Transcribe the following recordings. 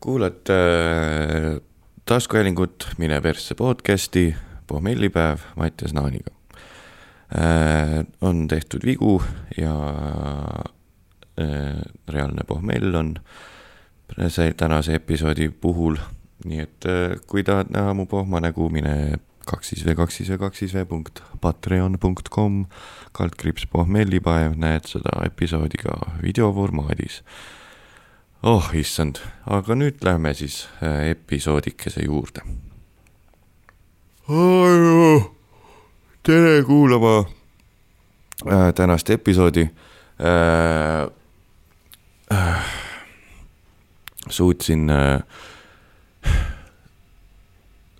kuulate äh, taskuhäälingut Mine persse podcasti, pohmellipäev Mattias Naaniga. Äh, on tehtud vigu ja äh, reaalne pohmell on see tänase episoodi puhul. nii et kui tahad näha mu pohmanägu, mine kaks siis V, kaks siis V, kaks siis V punkt patreon punkt kom, kaldkriips pohmellipäev, näed seda episoodi ka videoformaadis oh issand, aga nüüd lähme siis äh, episoodikese juurde. tere kuulama äh, tänast episoodi äh,. Äh, suutsin äh,,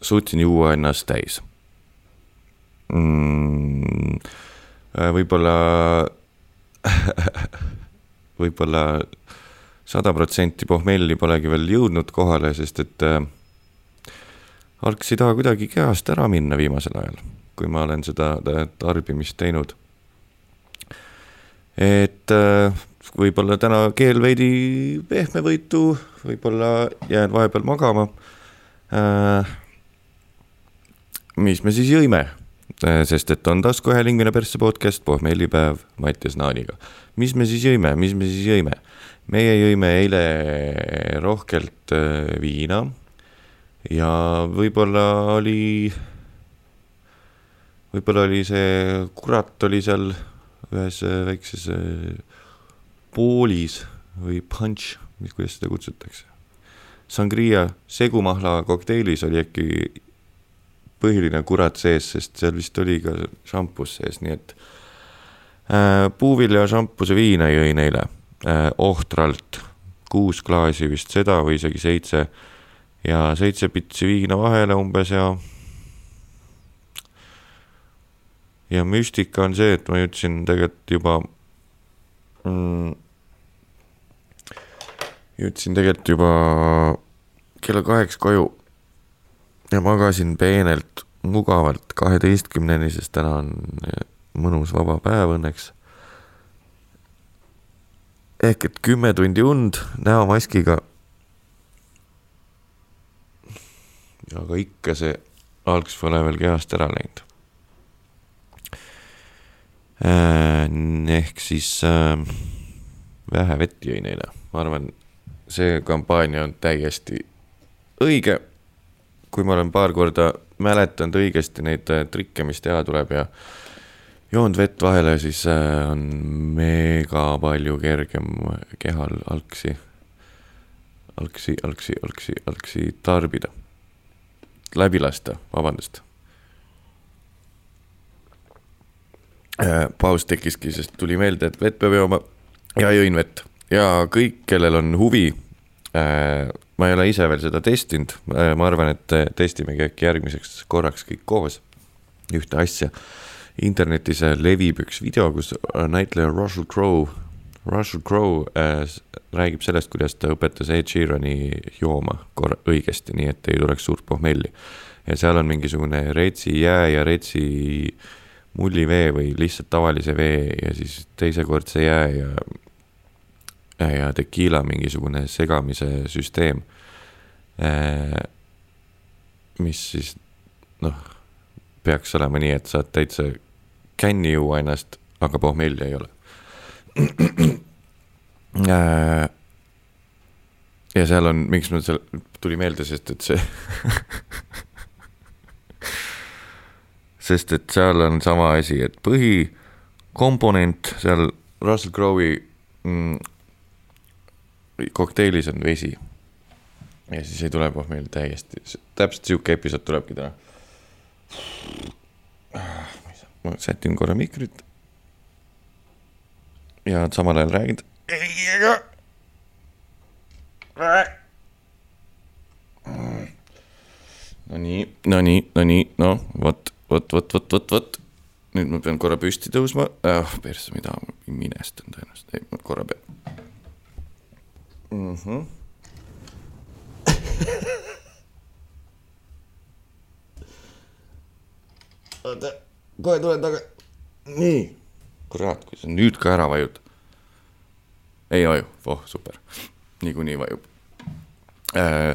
suutsin juua ennast täis mm,. Äh, võib-olla võib-olla sada protsenti pohmelli polegi veel jõudnud kohale, sest et äh, algs ei taha kuidagi kehast ära minna viimasel ajal, kui ma olen seda tarbimist teinud. et äh, võib-olla täna keel veidi pehmevõitu, võib-olla jään vahepeal magama äh,. mis me siis jõime? Äh, sest et on taskuhääling Mine persse podcast, pohmellipäev Mattias Naaniga. mis me siis jõime, mis me siis jõime? Meie jõime eile rohkelt äh, viina ja võib-olla oli, võib-olla oli see kurat oli seal ühes äh, väikses äh, poolis või punch, mis, kuidas seda kutsutakse. Sangria segumahla kokteilis oli äkki põhiline kurat sees, sest seal vist oli ka šampus sees, nii et äh, puuvilja šampuse viina jõin eile ohtralt, kuus klaasi vist seda või isegi seitse. Ja seitse pitsi viina vahele umbes ja ja müstika on see, et ma jõudsin tegelikult juba mm, jõudsin tegelikult juba kella kaheks koju ja magasin peenelt, mugavalt kaheteistkümneni, sest täna on mõnus vaba päev õnneks ehk et kümme tundi und näomaskiga. aga ikka see algs pole veel kehast ära läinud. Äh, ehk siis äh, vähe vett jõin eile, ma arvan, see kampaania on täiesti õige. kui ma olen paar korda mäletanud õigesti neid äh, trikke, mis teha tuleb ja äh, joonud vett vahele, siis äh, on mega palju kergem kehal algsi, algsi, algsi, algsi, algsi tarbida. läbi lasta, vabandust. Äh, paus tekkiski, sest tuli meelde, et vett peab jooma ja jõin vett ja kõik, kellel on huvi. Äh, ma ei ole ise veel seda testinud, ma arvan, et testimegi äkki järgmiseks korraks kõik koos ühte asja internetis levib üks video, kus näitleja Russell Crowe, Russell Crowe äh, räägib sellest, kuidas ta õpetas Ed Sheerani jooma korra-, õigesti, nii et ei tuleks suurt pohmelli. ja seal on mingisugune retsi jää ja retsi mullivee või lihtsalt tavalise vee ja siis teisekordse jää ja ja tekiila mingisugune segamise süsteem. Äh, mis siis noh, peaks olema nii, et saad täitsa känni juua ennast, aga pohmelli ei ole. Äh, ja seal on, miks mul seal tuli meelde, sest et see sest et seal on sama asi, et põhikomponent seal Russell Crowe'i mm, kokteilis on vesi. ja siis ei tule pohmell täiesti, täpselt sihuke episood tulebki täna ma sätin korra mikrit. ja samal ajal räägid. Nonii, nonii, nonii, noh, vot, vot, vot, vot, vot, vot. nüüd ma pean korra püsti tõusma oh,, persse, mida ma minestan tõenäoliselt, ei, ma korra pean mm. -hmm. oota kohe tulen taga. nii, kurat, kui sa nüüd ka ära vajud. ei vaju, voh, super, niikuinii vajub. äh,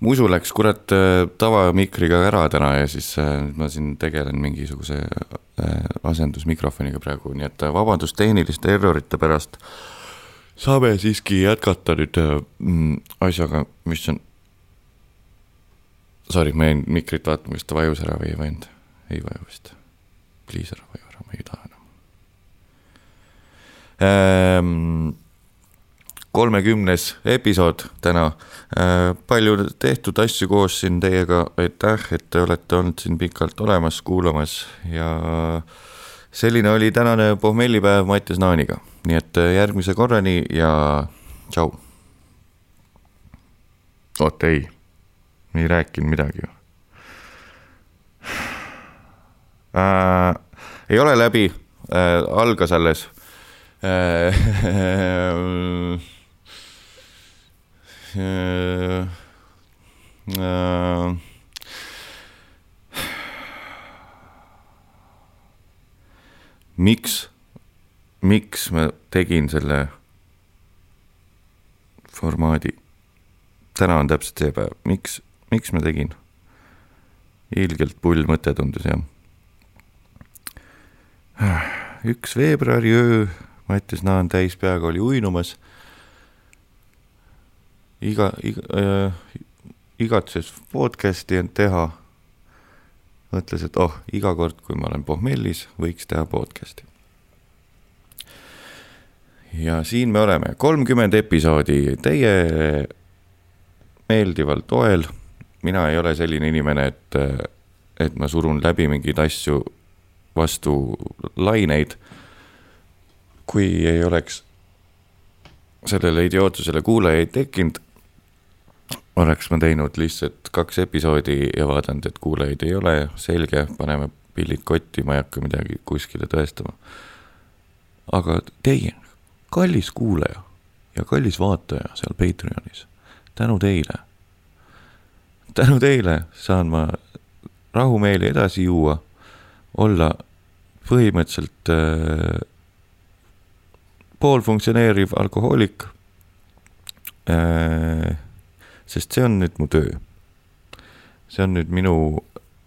musu läks kurat äh, tavamikriga ära täna ja siis äh, nüüd ma siin tegelen mingisuguse äh, asendusmikrofoniga praegu, nii et vabandust tehniliste errorite pärast. saame siiski jätkata nüüd mm, asjaga, mis on. Sorry, ma jäin mikrit vaatama, kas ta vajus ära või ei vajunud, ei vaju vist. Please ära vaju ära, ma ei taha enam. Ähm, kolmekümnes episood täna. Äh, palju tehtud asju koos siin teiega, aitäh, et te olete olnud siin pikalt olemas, kuulamas. Ja selline oli tänane pohmellipäev Mattias Naaniga, nii et järgmise korrani ja tšau. oot ei, ei rääkinud midagi ju äh,. ei ole läbi äh,, algas alles äh, Äh, äh, miks, miks ma tegin selle formaadi? täna on täpselt see päev, miks, miks ma tegin? ilgelt pull mõte tundus jah. Üks veebruari öö, Mattias Naan täis peaga oli uinumas iga, iga äh,, igatses podcast'i end teha. mõtles, et oh, iga kord, kui ma olen pohmellis, võiks teha podcast'i. ja siin me oleme, kolmkümmend episoodi teie meeldival toel. mina ei ole selline inimene, et, et ma surun läbi mingeid asju vastu laineid. kui ei oleks sellele idiootsusele kuulajaid tekkinud, oleks ma teinud lihtsalt kaks episoodi ja vaadanud, et kuulajaid ei ole, selge, paneme pillid kotti, ma ei hakka midagi kuskile tõestama. aga teie, kallis kuulaja ja kallis vaataja seal Patreonis, tänu teile, tänu teile saan ma rahumeeli edasi juua, olla põhimõtteliselt äh, poolfunktsioneeriv alkohoolik äh, sest see on nüüd mu töö. see on nüüd minu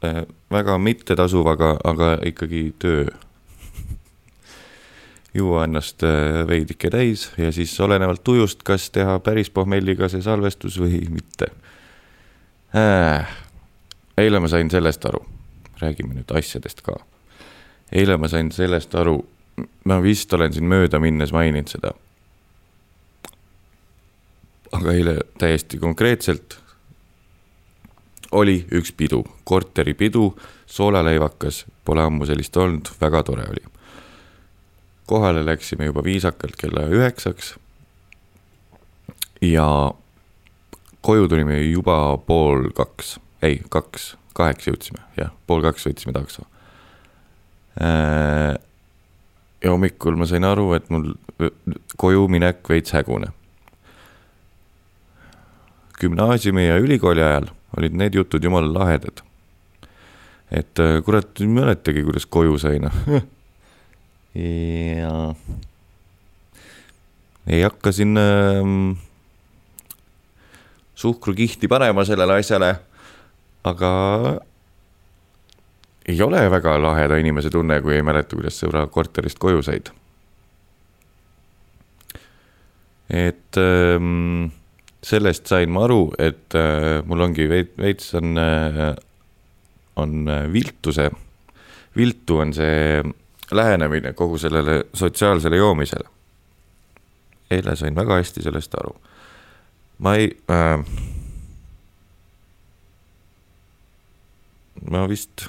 äh, väga mittetasuv, aga, aga ikkagi töö juua ennast äh, veidike täis ja siis olenevalt tujust, kas teha päris pohmelliga see salvestus või mitte äh,. eile ma sain sellest aru, räägime nüüd asjadest ka. eile ma sain sellest aru, ma vist olen siin mööda minnes maininud seda aga eile täiesti konkreetselt oli üks pidu, korteripidu, soolaleivakas, pole ammu sellist olnud, väga tore oli. kohale läksime juba viisakalt kella üheksaks. ja koju tulime juba pool kaks, ei, kaks, kaheksa jõudsime, jah, pool kaks võtsime takso. Äh, ja hommikul ma sain aru, et mul koju minek veits hägune gümnaasiumi ja ülikooli ajal olid need jutud jumala lahedad. et äh, kurat, ei mäletagi, kuidas koju sai, noh. ja ei hakka siin äh, suhkrukihti panema sellele asjale, aga ei ole väga laheda inimese tunne, kui ei mäleta, kuidas sõbra korterist koju said. et ähm, sellest sain ma aru, et äh, mul ongi veits on äh,, on äh, viltuse, viltu on see lähenemine kogu sellele sotsiaalsele joomisele. eile sain väga hästi sellest aru. ma ei äh,, ma vist,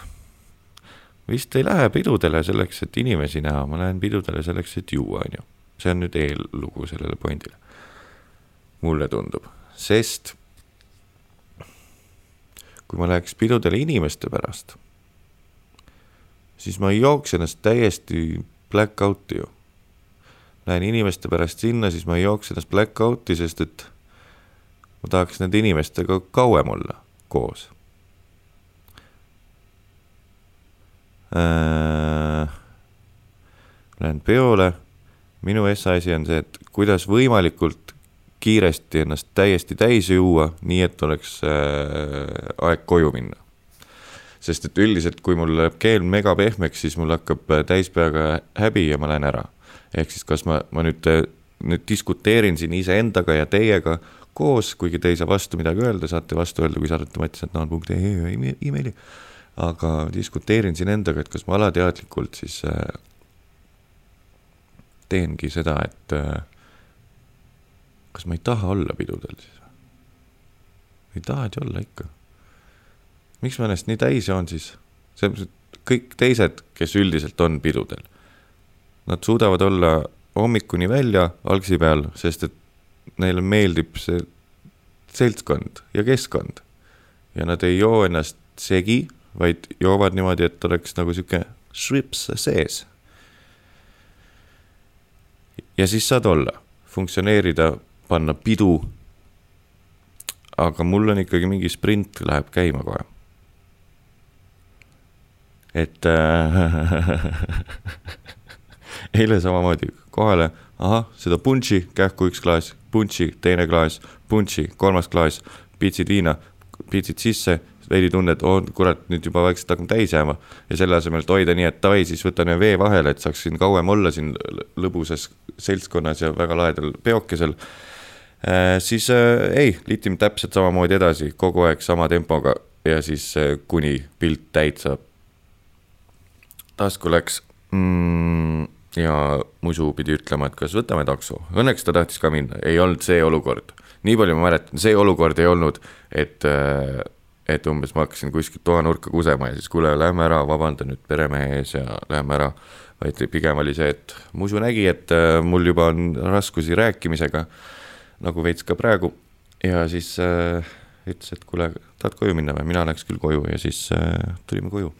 vist ei lähe pidudele selleks, et inimesi näha, ma lähen pidudele selleks, et juua, on ju. see on nüüd eellugu sellele pointile mulle tundub, sest kui ma läheks pidudele inimeste pärast, siis ma jooks ennast täiesti black out'i ju. Lähen inimeste pärast sinna, siis ma ei jooks ennast black out'i, sest et ma tahaks nende inimestega kauem olla koos Lähen peole, minu esmaasi on see, et kuidas võimalikult kiiresti ennast täiesti täis juua, nii et oleks äh, aeg koju minna. sest et üldiselt, kui mul läheb keel mega pehmeks, siis mul hakkab äh, täispeaga häbi ja ma lähen ära. ehk siis, kas ma, ma nüüd, äh, nüüd diskuteerin siin iseendaga ja teiega koos, kuigi te ei saa vastu midagi öelda, saate vastu öelda, kui saadate mattisatnaan.ee emaili. Aga diskuteerin siin endaga, et kas ma alateadlikult siis äh, teengi seda, et äh, kas ma ei taha olla pidudel siis või? ei tahad ju olla ikka. miks ma ennast nii täis joon siis? sellepärast, et kõik teised, kes üldiselt on pidudel, nad suudavad olla hommikuni välja algsi peal, sest et neile meeldib see seltskond ja keskkond. ja nad ei joo ennast segi, vaid joovad niimoodi, et oleks nagu sihuke šrips sees ja siis saad olla, funktsioneerida, panna pidu. aga mul on ikkagi mingi sprint läheb käima kohe. et äh, eile samamoodi kohale, ahah, seda punši, kähku üks klaas, punši, teine klaas, punši, kolmas klaas, pitsid viina, pitsid sisse veidi tunne, et oo oh, kurat, nüüd juba vaikselt hakkab täis jääma. ja selle asemel, et hoida nii, et davai, siis võtan vee vahele, et saaks siin kauem olla siin lõbusas seltskonnas ja väga lahedal peokesel äh,. siis äh, ei, liitime täpselt samamoodi edasi, kogu aeg sama tempoga ja siis äh, kuni pilt täit saab. tasku läks mm, ja musu pidi ütlema, et kas võtame takso, õnneks ta tahtis ka minna, ei olnud see olukord nii palju ma mäletan, see olukord ei olnud, et äh, et umbes ma hakkasin kuskilt toanurka kusema ja siis kuule, lähme ära, vabanda nüüd peremehe ees ja lähme ära. vaid pigem oli see, et Musu nägi, et äh, mul juba on raskusi rääkimisega, nagu veits ka praegu. ja siis äh, ütles, et kuule, tahad koju minna või, mina läheks küll koju ja siis äh, tulime koju.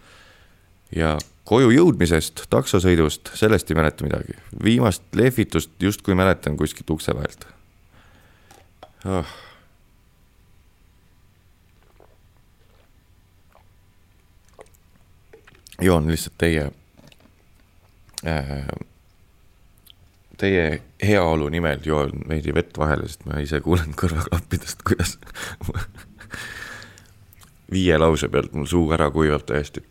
ja koju jõudmisest, taksosõidust, sellest ei mäleta midagi. viimast lehvitust justkui mäletan kuskilt ukse vahelt oh joon lihtsalt teie äh,, teie heaolu nimel joon veidi vett vahele, sest ma ise kuulen kõrvaklappidest, kuidas viie lause pealt mul suu ära kuivab täiesti.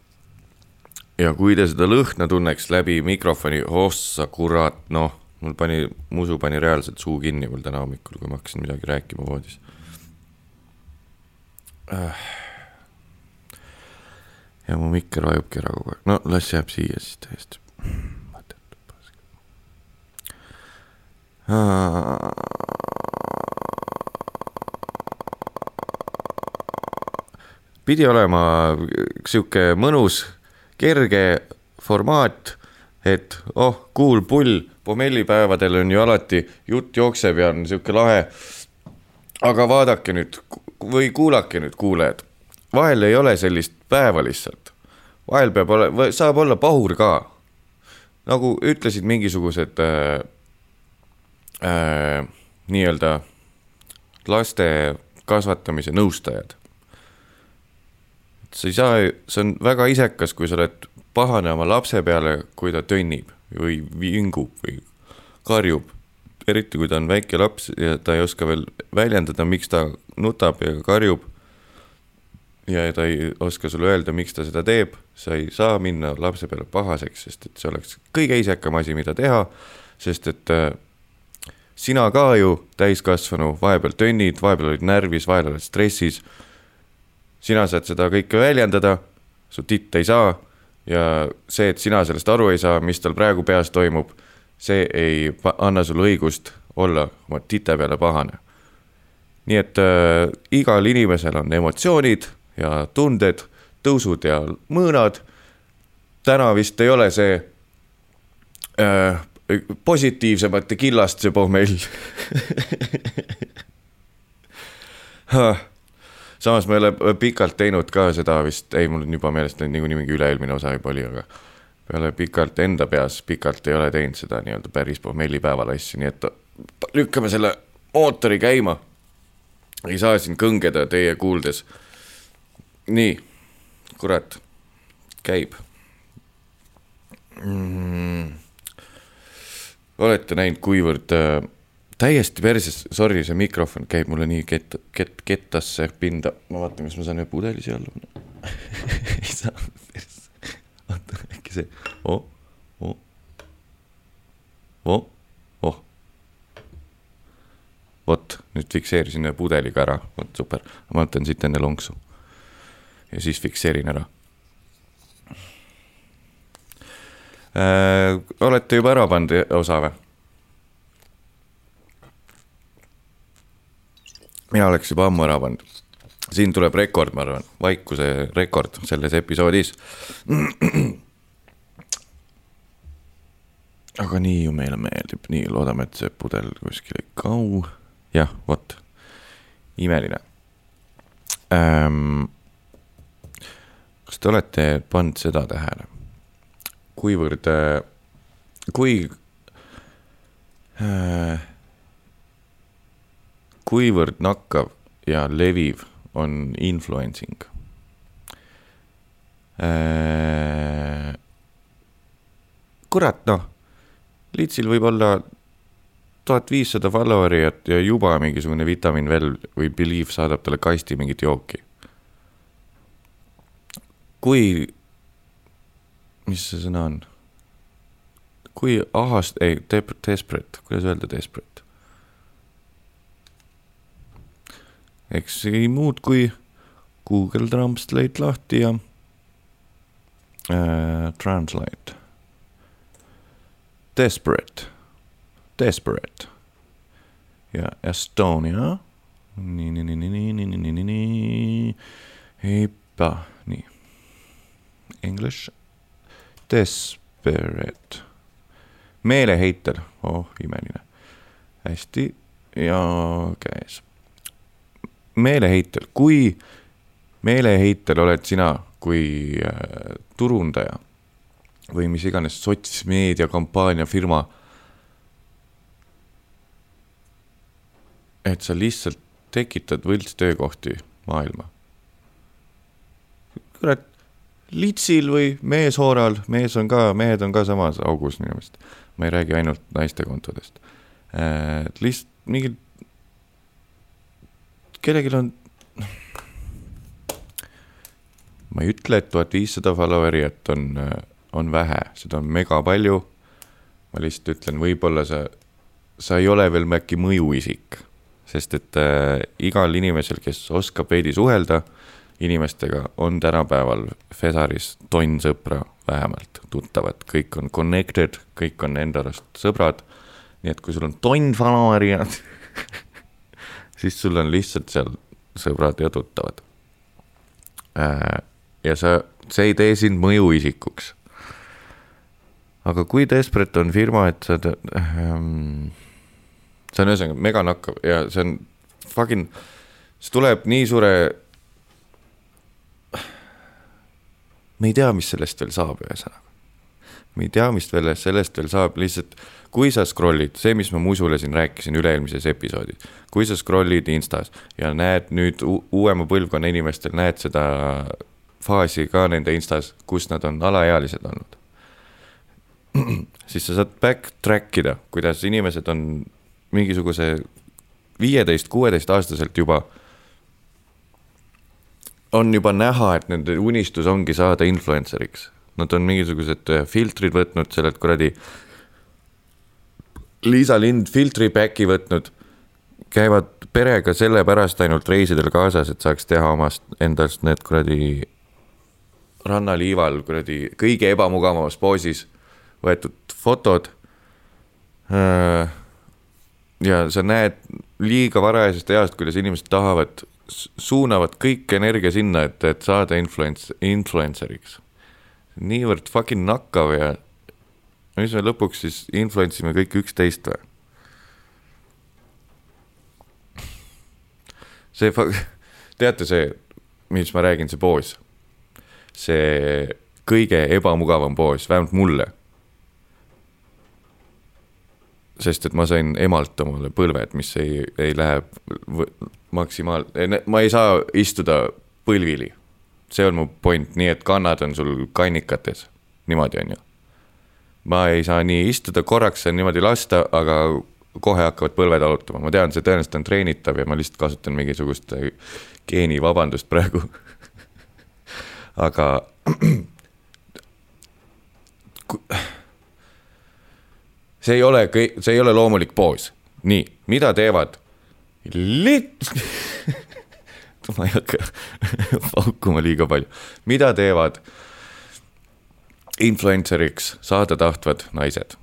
ja kui te seda lõhna tunneks läbi mikrofoni, ossa kurat, noh, mul pani, musu pani reaalselt suu kinni mul täna hommikul, kui ma hakkasin midagi rääkima voodis äh ja mu mikker vajubki ära kogu aeg, no las jääb siia siis täiesti. pidi olema sihuke mõnus, kerge formaat, et oh, kuul pull, pommellipäevadel on ju alati jutt jookseb ja on sihuke lahe. aga vaadake nüüd või kuulake nüüd, kuulajad vahel ei ole sellist päeva lihtsalt. vahel peab olema, saab olla pahur ka. nagu ütlesid mingisugused äh, äh, nii-öelda laste kasvatamise nõustajad. sa ei saa, see on väga isekas, kui sa oled pahane oma lapse peale, kui ta tönnib või vingub või karjub. eriti kui ta on väike laps ja ta ei oska veel väljendada, miks ta nutab ja karjub ja ta ei oska sulle öelda, miks ta seda teeb, sa ei saa minna lapse peale pahaseks, sest et see oleks kõige isekam asi, mida teha, sest et äh, sina ka ju, täiskasvanu, vahepeal tönnid, vahepeal olid närvis, vahel oled stressis. sina saad seda kõike väljendada, su titt ei saa ja see, et sina sellest aru ei saa, mis tal praegu peas toimub, see ei anna sulle õigust olla oma tite peale pahane. nii et äh, igal inimesel on emotsioonid ja tunded, tõusud ja mõõnad. täna vist ei ole see äh, positiivsemate killast see pohmell samas ma ei ole pikalt teinud ka seda vist, ei mul on juba meelest niikuinii mingi üle-eelmine osa juba oli, aga peale pikalt enda peas pikalt ei ole teinud seda nii-öelda päris pohmellipäeval asju, nii et lükkame selle mootori käima. ei saa siin kõngeda teie kuuldes nii, kurat, käib. Mm.. olete näinud, kuivõrd äh, täiesti perses, sorry, see mikrofon käib mulle nii kett, kett, kettasse pinda, ma vaatan, kas ma saan ühe pudeli siia alla panna. Ei saa, persse, oota, äkki see, oh, oh, oh, oh. vot, nüüd fikseerisin ühe pudeliga ära, vot super, ma võtan siit enne lonksu. Ja siis fikseerin ära äh,. olete juba ära pannud osa või? mina oleks juba ammu ära pannud. siin tuleb rekord, ma arvan, vaikuse rekord selles episoodis. aga nii ju meile meeldib, nii loodame, et see pudel kuskil ei kau. jah, vot, imeline ähm,. Kas te olete pannud seda tähele, kuivõrd, kui äh, kuivõrd nakkav ja leviv on influencing äh,? kurat, noh, litsil võib olla tuhat viissada follower'it ja juba mingisugune Vitamin Well või Believe saadab talle kasti mingit jooki. Kui, mis see sõna on? kui ahast-, ei, desperate, kuidas öelda desperate? eks ei muud kui Google Translate lahti ja äh, Translate. Desperate, desperate ja Estonia. nii, nii, nii, nii, nii, nii, nii, nii, nii, nii, nii. English, desperate, meeleheitel, oh imeline, hästi. Ja käes. Meeleheitel, kui meeleheitel oled sina kui äh, turundaja või mis iganes sotsmeedia kampaania firma. et sa lihtsalt tekitad võltstöökohti maailma. kurat, litsil või meeshooral, mees on ka, mehed on ka samas augus minu meelest. ma ei räägi ainult naiste kontodest äh,. lihtsalt mingid kellelgi on, ma ei ütle, et tuhat viissada follower'it on, on vähe, seda on mega palju. ma lihtsalt ütlen, võib-olla sa, sa ei ole veel äkki mõjuisik, sest et äh, igal inimesel, kes oskab veidi suhelda inimestega, on tänapäeval Fesaris tonn sõpra vähemalt, tuttavad, kõik on connected, kõik on enda arust sõbrad. nii et kui sul on tonn follower'i siis sul on lihtsalt seal sõbrad ja tuttavad. Äh, ja sa, see ei tee sind mõjuisikuks. aga kui desperate on firma, et sa ähm,, see on ühesõnaga mega nakkav ja see on fucking, see tuleb nii suure. Me ei tea, mis sellest veel saab, ühesõnaga. me ei tea, mis veel sellest veel saab, lihtsalt kui sa scroll'id, see, mis ma Musule siin rääkisin üle-eelmises episoodis, kui sa scroll'id Instas ja näed nüüd uuema põlvkonna inimestel, näed seda faasi ka nende Instas, kus nad on alaealised olnud. siis sa saad backtrack ida, kuidas inimesed on mingisuguse viieteist, kuueteistaastaselt juba on juba näha, et nende unistus ongi saada influencer'iks. Nad on mingisugused filtrid võtnud sellelt kuradi Liisa Lind filtri back'i võtnud, käivad perega sellepärast ainult reisidel kaasas, et saaks teha omast endast need kuradi rannaliival kuradi kõige ebamugavamas poosis võetud fotod. Äh, ja sa näed liiga varajasest east, kuidas inimesed tahavad, suunavad kõik energia sinna, et, et saada influence, influencer'iks. niivõrd fucking nakkav ja mis me lõpuks siis influence ime kõik üksteist või? see, teate see, mis ma räägin, see poos, see kõige ebamugavam poos, vähemalt mulle. sest et ma sain emalt omale põlved, mis ei, ei lähe maksimaal, ma ei saa istuda põlvili. see on mu point, nii et kannad on sul kannikates, niimoodi on ju ma ei saa nii istuda, korraks saan niimoodi lasta, aga kohe hakkavad põlved valutama, ma tean, see tõenäoliselt on treenitav ja ma lihtsalt kasutan mingisugust geenivabandust praegu aga see ei ole, see ei ole loomulik poos. nii, mida teevad? Lit- ma ei hakka paukuma liiga palju, mida teevad influenceriks saada tahtvad naised?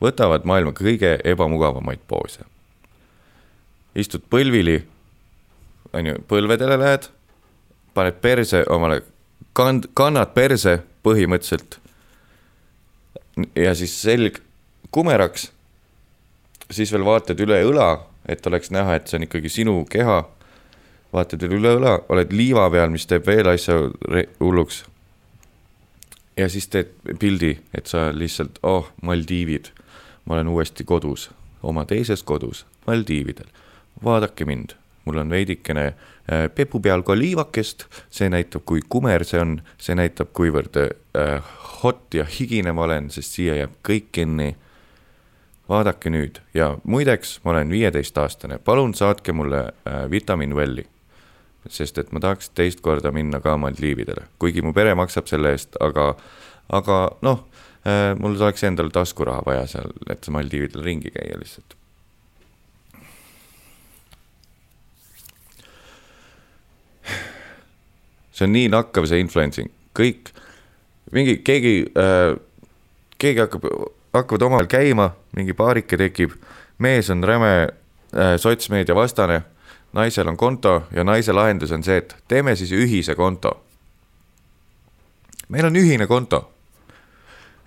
võtavad maailma kõige ebamugavamaid poose. istud põlvili, on ju, põlvedele lähed, paned perse omale, kand-, kannad perse põhimõtteliselt. ja siis selg kumeraks, siis veel vaatad üle õla, et oleks näha, et see on ikkagi sinu keha. vaatad veel üle õla, oled liiva peal, mis teeb veel asja hulluks. ja siis teed pildi, et sa lihtsalt, oh, Maldiivid, ma olen uuesti kodus, oma teises kodus, Maldiividel. vaadake mind, mul on veidikene äh, pepu peal ka liivakest, see näitab, kui kumer see on, see näitab, kuivõrd äh, hot ja higine ma olen, sest siia jääb kõik kinni vaadake nüüd. Ja muideks, ma olen viieteistaastane, palun saatke mulle äh, vitamiin Welli. sest et ma tahaks teist korda minna ka Maldiividele, kuigi mu pere maksab selle eest, aga, aga noh äh,, mul oleks endal taskuraha vaja seal, et Maldiividel ringi käia lihtsalt. see on nii nakkav, see influencing, kõik, mingi, keegi äh,, keegi hakkab hakkavad omavahel käima, mingi paarike tekib, mees on räme äh, sotsmeedia vastane, naisel on konto ja naise lahendus on see, et teeme siis ühise konto. meil on ühine konto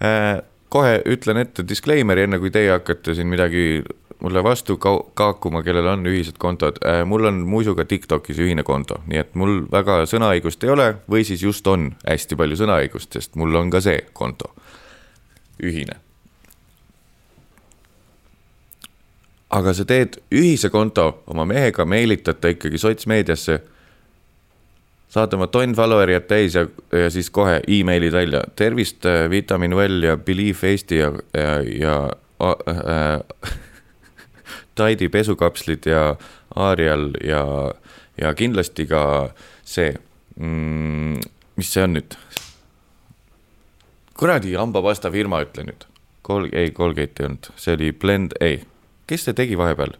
äh,. kohe ütlen ette disclaimer'i, enne kui teie hakkate siin midagi mulle vastu ka kaakuma, kellel on ühised kontod äh,. mul on muisuga Tiktokis ühine konto, nii et mul väga sõnaõigust ei ole või siis just on hästi palju sõnaõigust, sest mul on ka see konto ühine aga sa teed ühise konto oma mehega, meelitad ta ikkagi sotsmeediasse. saad oma tonn follower'ijat täis ja, ja siis kohe emailid välja, tervist, äh, Vitamin Well ja Believe Eesti ja, ja, ja äh, Tidy pesukapslid ja Ariel ja, ja kindlasti ka see mm,, mis see on nüüd? kuradi hambapasta firma, ütle nüüd. Kol-, ei, Colgate ei olnud, see oli Blend, ei kes see tegi vahepeal?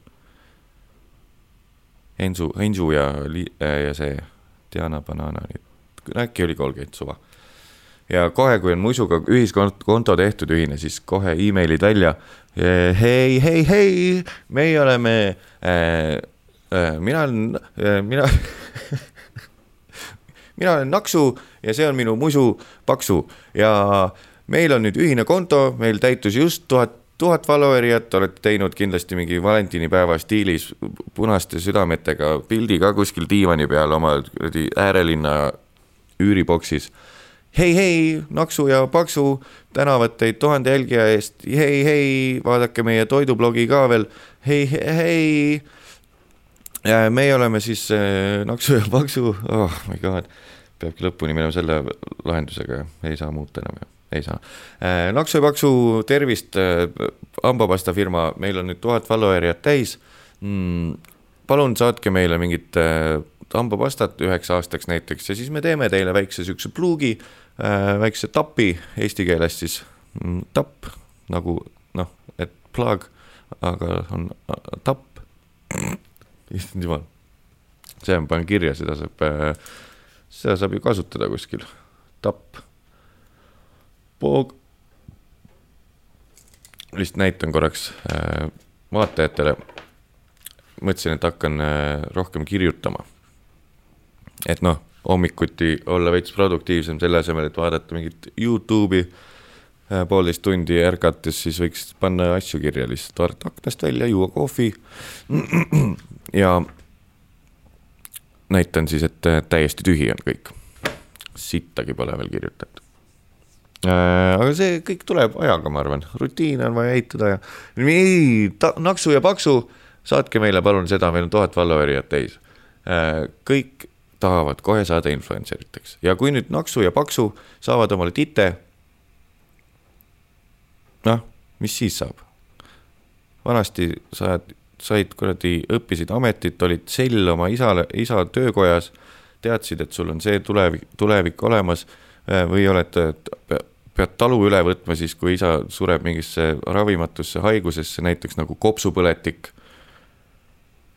Ensu, Ensu ja, äh, ja see Diana Banana, äkki oli Colgate suva. ja kohe, kui on muisuga ühiskonto tehtud ühine, siis kohe emailid välja. hei, hei, hei, meie oleme äh,, äh, mina olen äh,, mina mina olen Naksu ja see on minu musu Paksu ja meil on nüüd ühine konto, meil täitus just tuhat tuhat follower'it, olete teinud kindlasti mingi valentinipäeva stiilis punaste südametega pildi ka kuskil diivani peal oma kuradi äärelinna üüriboksis. hei, hei, Naksu ja Paksu tänavad teid tuhande jälgija eest, hei, hei, vaadake meie toidublogi ka veel, hei, hei. meie oleme siis äh, Naksu ja Paksu, oh my god, peabki lõpuni minema selle lahendusega, ei saa muuta enam ei saa. Äh, Naksu ja Paksu, tervist, äh, hambapasta firma, meil on nüüd tuhat follower'it täis mm,. palun saatke meile mingit äh, hambapastat üheks aastaks näiteks ja siis me teeme teile väikse siukse pluugi, väikse tapi eesti keeles siis mm,, tapp nagu noh, et plug, aga on tapp. issand jumal, see ma panen kirja, seda saab, seda saab ju kasutada kuskil, tapp Poog. lihtsalt näitan korraks äh, vaatajatele. mõtlesin, et hakkan äh, rohkem kirjutama. et noh, hommikuti olla veits produktiivsem, selle asemel, et vaadata mingit Youtube'i äh, poolteist tundi ärgates, siis võiks panna asju kirja lihtsalt, vaadata aknast välja, juua kohvi. ja näitan siis, et täiesti tühi on kõik. sittagi pole veel kirjutatud. Äh, aga see kõik tuleb ajaga, ma arvan, rutiine on vaja ehitada ja nii, naksu ja paksu, saatke meile palun seda, meil on tuhat follower'it täis. Äh, kõik tahavad kohe saada influencer iteks ja kui nüüd naksu ja paksu saavad omale tite. noh, mis siis saab? vanasti sa said kuradi, õppisid ametit, olid sell oma isale, isa töökojas, teadsid, et sul on see tulevik, tulevik olemas äh, või oled, pead talu üle võtma siis, kui isa sureb mingisse ravimatusse haigusesse, näiteks nagu kopsupõletik.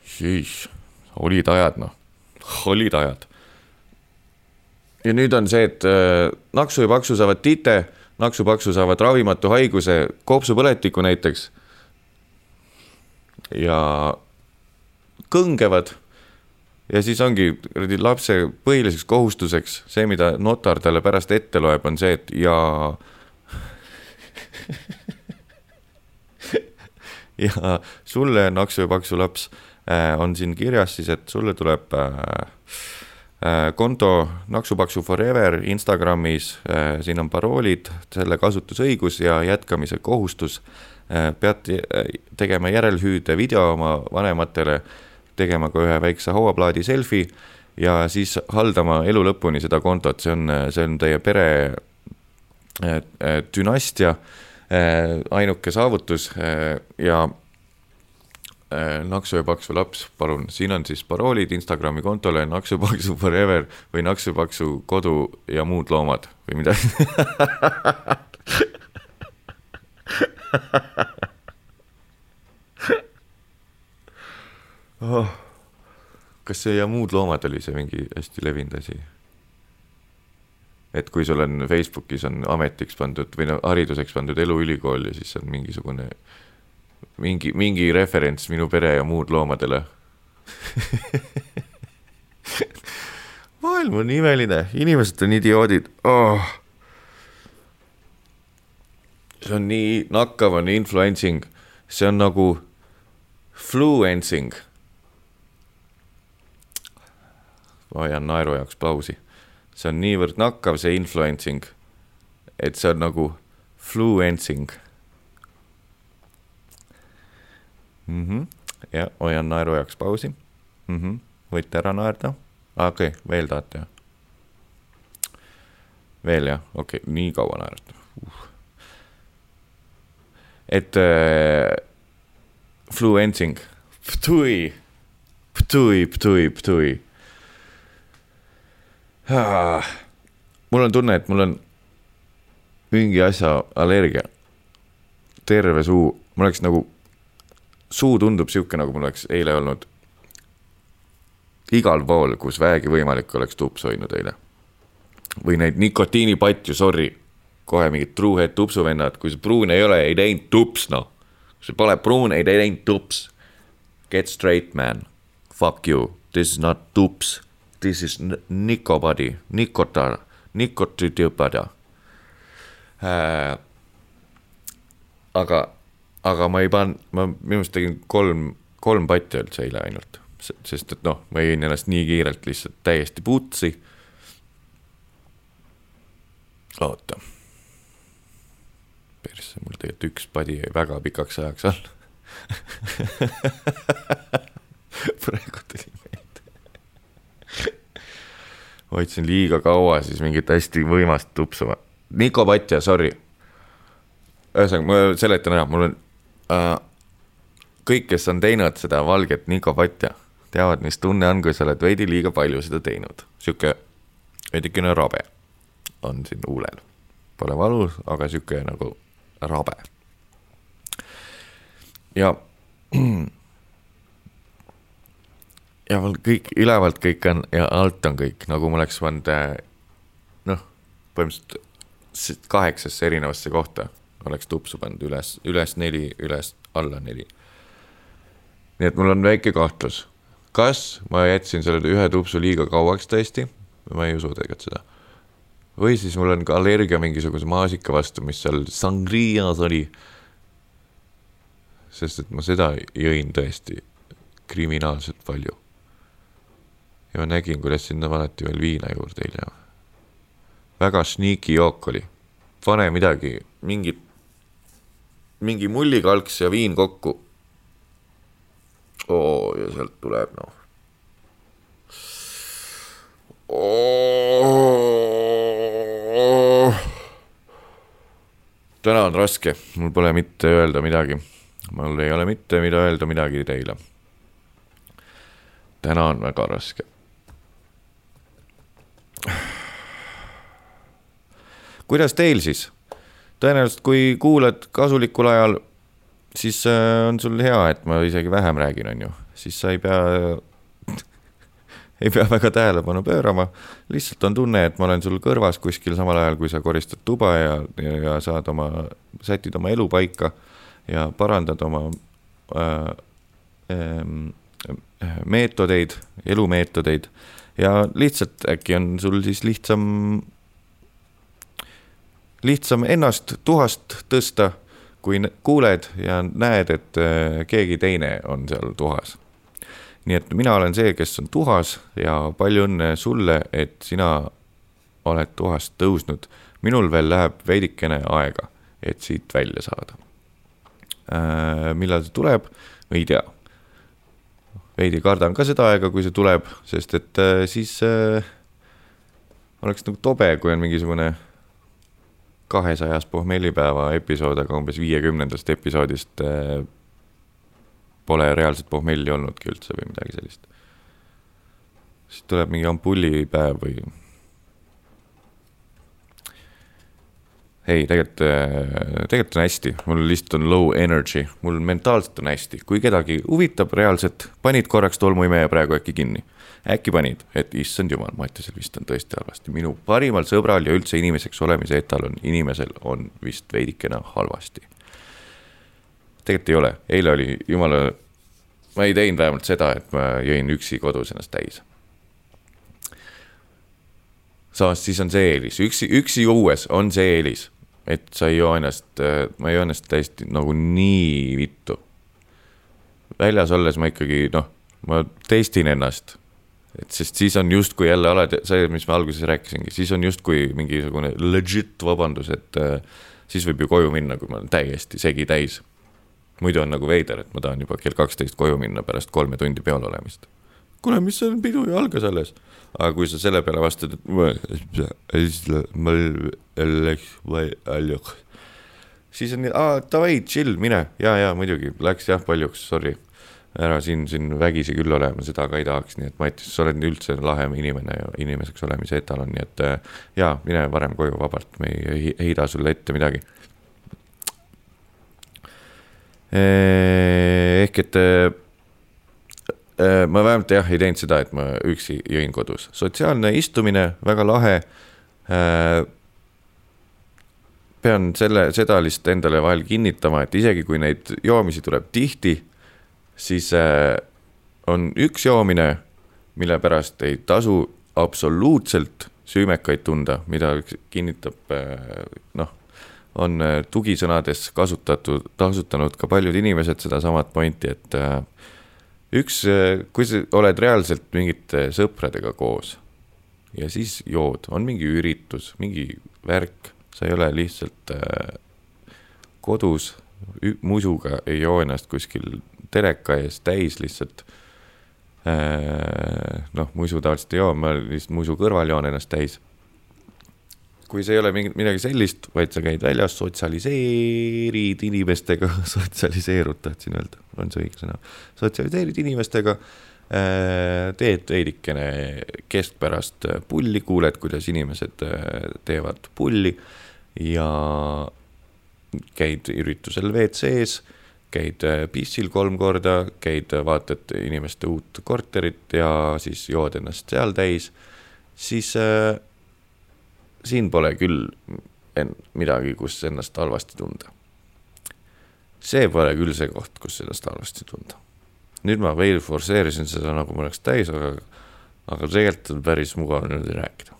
siis olid ajad, noh, olid ajad. ja nüüd on see, et äh, naksu ja paksu saavad tite, naksu-paksu saavad ravimatu haiguse, kopsupõletiku näiteks ja kõngevad. Ja siis ongi kuradi lapse põhiliseks kohustuseks see, mida notar talle pärast ette loeb, on see, et ja ja sulle, naksu ja paksu laps, äh, on siin kirjas siis, et sulle tuleb äh, äh, konto Naksupaksu Forever Instagramis, siin on paroolid, selle kasutusõigus ja jätkamise kohustus. Pead tegema järelhüüde video oma vanematele, tegema ka ühe väikse hauaplaadi selfie ja siis haldama elu lõpuni seda kontot, see on, see on teie pere äh, dünastia ainuke saavutus ja Naksu ja Paksu laps, palun, siin on siis paroolid Instagrami kontole Naksu Paksu Forever või Naksu Paksu kodu ja muud loomad või midagi oh. kas see ja muud loomad oli see mingi hästi levinud asi? et kui sul on Facebookis on ametiks pandud või no hariduseks pandud eluülikool ja siis on mingisugune mingi, mingi referents minu pere ja muud loomadele maailm on imeline, inimesed on idioodid oh see on nii nakkav, on influencing, see on nagu fluencing. ma hoian naeru jaoks pausi. see on niivõrd nakkav, see influencing, et see on nagu fluencing mm. -hmm. ja hoian naeru jaoks pausi mm. -hmm. võite ära naerda. okei okay,, veel tahate veel jah, okei okay,, nii kaua naerata uh et äh, fluencing, ptui, ptui, ptui, ptui ah,. Mul on tunne, et mul on mingi asja allergia. terve suu, mul oleks nagu, suu tundub sihuke, nagu mul oleks eile olnud igal pool, kus vähegi võimalik oleks tups hoidnud eile. või neid nikotiinipatju, sorry kohe mingid truuhead tupsuvennad, kui see pruun ei ole, ei teinud tups, noh. kui see pole pruun, ei teinud tups. Get straight, man. Fuck you, this is not tups. This is nicobody, nikotar, nikotüdüpada äh,. aga, aga ma ei pannud, ma minu arust tegin kolm, kolm patti üldse eile ainult, sest et noh, ma jõin ennast nii kiirelt lihtsalt täiesti putsi. oota persse, mul tegelikult üks padi jäi väga pikaks ajaks all praegu meelde hoidsin liiga kaua siis mingit hästi võimast tupsu. Niko Patja, sorry. ühesõnaga, ma seletan ära, mul on äh,. kõik, kes on teinud seda valget Niko Patja, teavad, mis tunne on, kui sa oled veidi liiga palju seda teinud. sihuke veidikene rabe on siin huulel. Pole valus, aga sihuke nagu rabe. ja, ja mul kõik, ülevalt kõik on ja alt on kõik, nagu ma oleks pannud eh, noh, põhimõtteliselt kaheksasse erinevasse kohta oleks tupsu pannud üles, üles neli, üles alla neli. nii et mul on väike kahtlus, kas ma jätsin selle ühe tupsu liiga kauaks tõesti, ma ei usu tegelikult seda või siis mul on ka allergia mingisuguse maasika vastu, mis seal sangrias oli. sest et ma seda jõin tõesti kriminaalselt palju. Ja ma nägin, kuidas sinna valeti veel viina juurde hiljem. väga sneaky jook oli, pane midagi, mingit, mingi mullikalks ja viin kokku. oo, ja sealt tuleb noh. täna on raske, mul pole mitte öelda midagi. mul ei ole mitte mida öelda midagi teile. täna on väga raske. Kuidas teil siis? tõenäoliselt, kui kuulad kasulikul ajal, siis äh, on sul hea, et ma isegi vähem räägin, on ju, siis sa ei pea ei pea väga tähelepanu pöörama, lihtsalt on tunne, et ma olen sul kõrvas kuskil samal ajal, kui sa koristad tuba ja, ja, ja saad oma, sätid oma elu paika ja parandad oma äh, äh, meetodeid, elumeetodeid. Ja lihtsalt äkki on sul siis lihtsam, lihtsam ennast tuhast tõsta, kui kuuled ja näed, et äh, keegi teine on seal tuhas nii et mina olen see, kes on tuhas ja palju õnne sulle, et sina oled tuhast tõusnud. minul veel läheb veidikene aega, et siit välja saada äh,. millal see tuleb, ei tea. veidi kardan ka seda aega, kui see tuleb, sest et äh, siis oleks nagu tobe, kui on mingisugune kahesajas pohmellipäeva episood, aga umbes viiekümnendast episoodist äh, pole reaalset pohmelli olnudki üldse või midagi sellist. siis tuleb mingi ampullipäev või. ei, tegelikult, äh, tegelikult on hästi, mul lihtsalt on low energy, mul mentaalselt on hästi, kui kedagi huvitab reaalselt, panid korraks tolmuimeja praegu äkki kinni. Äkki panid, et issand jumal, Mattiasel vist on tõesti halvasti, minu parimal sõbral ja üldse inimeseks olemise etalon inimesel on vist veidikene halvasti. Tegelikult ei ole, eile oli jumala, ma ei teinud vähemalt seda, et ma jõin üksi kodus ennast täis. samas siis on see eelis, üksi, üksi juues on see eelis, et sa ei joo ennast, ma ei joo ennast täiesti nagu nii vittu. väljas olles ma ikkagi noh, ma testin ennast et sest siis on justkui jälle alati see, mis ma alguses rääkisingi, siis on justkui mingisugune legit vabandus, et äh, siis võib ju koju minna, kui ma olen täiesti segi täis muidu on nagu veider, et ma tahan juba kell kaksteist koju minna pärast kolme tundi peol olemist. kuule, mis see pidu ju algas alles. aga kui sa selle peale vastad, et siis on nii, aa davai, chill, mine ja, ja muidugi läks jah paljuks, sorry. Ära siin, siin vägisi küll olema, seda ka ei tahaks, nii et Mattias, sa oled üldse lahe inimene ja inimeseks olemise etalon, nii et ja mine varem koju vabalt, me ei heida sulle ette midagi Eh, ehk et eh, eh, ma vähemalt jah, ei teinud seda, et ma üksi jõin kodus, sotsiaalne istumine, väga lahe. pean selle, seda lihtsalt endale vahel kinnitama, et isegi kui neid joomisi tuleb tihti, siis on üks joomine, mille pärast ei tasu absoluutselt süümekaid tunda, mida kinnitab noh on äh, tugisõnades kasutatud, kasutanud ka paljud inimesed sedasamat pointi, et äh, üks, äh, kui sa oled reaalselt mingite sõpradega koos ja siis jood, on mingi üritus, mingi värk, sa ei ole lihtsalt kodus musuga, ei joo ennast kuskil teleka ees täis lihtsalt. noh, musu tavaliselt ei joo, ma lihtsalt musu kõrval joon ennast täis kui see ei ole mingi, midagi sellist, vaid sa käid väljas, sotsialiseerid inimestega sotsialiseerud, tahtsin öelda, on see õige sõna, sotsialiseerid inimestega äh, teed veidikene keskpärast pulli, kuuled, kuidas inimesed äh, teevad pulli ja käid üritusel WC-s, käid äh, pissil kolm korda, käid, vaatad inimeste uut korterit ja siis jood ennast seal täis, siis siin pole küll midagi, kus ennast halvasti tunda. see pole küll see koht, kus ennast halvasti tunda. nüüd ma veel forsseerisin seda, nagu ma oleks täis, aga, aga tegelikult on päris mugav niimoodi rääkida.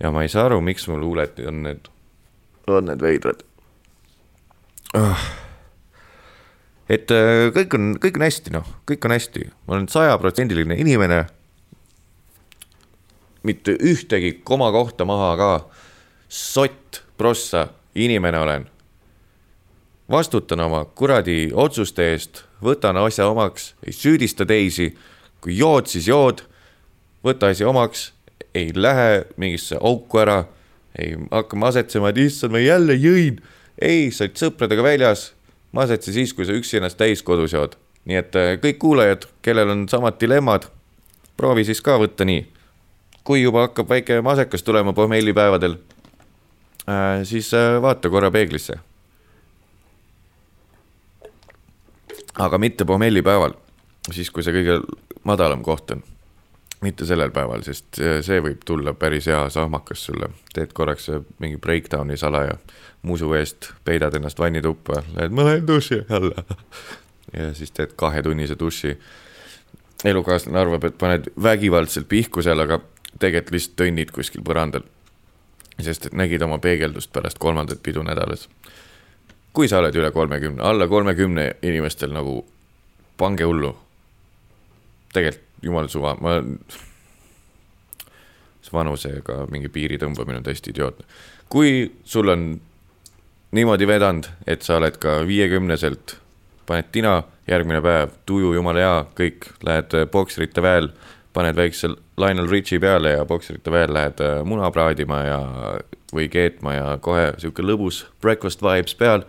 ja ma ei saa aru, miks mul huuled on need, on need veidrad et äh, kõik on, kõik on hästi, noh, kõik on hästi, ma olen sajaprotsendiline inimene mitte ühtegi komakohta maha ka. sott, prossa, inimene olen. vastutan oma kuradi otsuste eest, võtan asja omaks, ei süüdista teisi. kui jood, siis jood. võta asi omaks, ei lähe mingisse auku ära, ei hakka masetsema, et issand, ma jälle jõin. Ei, sa olid sõpradega väljas, mased sa siis, kui sa üksi ennast täis kodus jood. nii et äh, kõik kuulajad, kellel on samad dilemmad, proovi siis ka võtta nii. kui juba hakkab väike masekas tulema pohmellipäevadel, äh, siis äh, vaata korra peeglisse. aga mitte pohmellipäeval, siis kui see kõige madalam koht on mitte sellel päeval, sest see võib tulla päris hea sahmakas sulle. teed korraks mingi breakdown'i salaja, musu eest peidad ennast vannituppa, lähed, ma lähen duši alla. ja siis teed kahetunnise duši. elukaaslane arvab, et paned vägivaldselt pihku seal, aga tegelikult lihtsalt tönnid kuskil põrandal. sest et nägid oma peegeldust pärast kolmandat pidu nädalas. kui sa oled üle kolmekümne, alla kolmekümne inimestel nagu pange hullu. tegelikult jumal suva, ma. see vanusega mingi piiri tõmbamine on täiesti idiootne. kui sul on niimoodi vedanud, et sa oled ka viiekümneselt, paned tina, järgmine päev, tuju jumala hea, kõik, lähed pokserite väel, paned väikse Lionel Richie peale ja pokserite väel lähed äh, muna praadima ja, või keetma ja kohe sihuke lõbus breakfast vibes peal,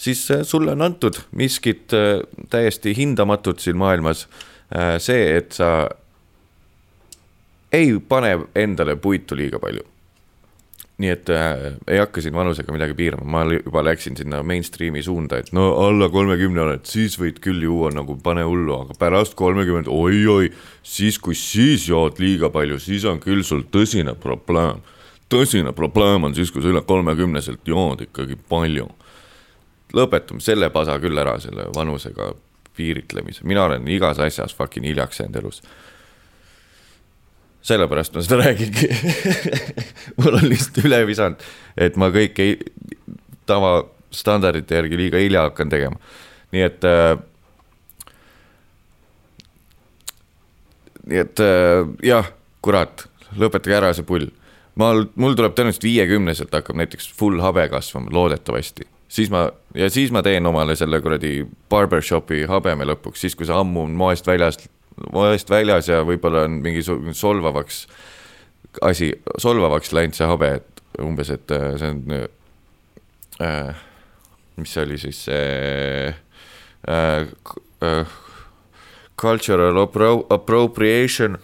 siis äh, sulle on antud miskit äh, täiesti hindamatut siin maailmas Äh, see, et sa ei pane endale puitu liiga palju. nii et äh, ei hakka siin vanusega midagi piirama, ma juba läksin sinna mainstream'i suunda, et no alla kolmekümne oled, siis võid küll juua nagu pane hullu, aga pärast kolmekümmend oi-oi, siis kui siis jood liiga palju, siis on küll sul tõsine probleem. tõsine probleem on siis, kui sa üle kolmekümneselt jood ikkagi palju. lõpetame selle pasa küll ära, selle vanusega piiritlemise, mina olen igas asjas fucking hiljaks jäänud elus. sellepärast ma seda räägingi mul on lihtsalt üle visanud, et ma kõike tavastandardite järgi liiga hilja hakkan tegema, nii et äh, nii et äh, jah, kurat, lõpetage ära see pull. ma, mul tuleb tõenäoliselt viiekümneselt hakkab näiteks full habe kasvama, loodetavasti siis ma, ja siis ma teen omale selle kuradi barbershopi habeme lõpuks, siis kui see ammu on moest väljas, moest väljas ja võib-olla on mingi solvavaks asi, solvavaks läinud see habe, et umbes, et äh, see on äh,, mis see oli siis see äh, äh, cultural appro appropriation.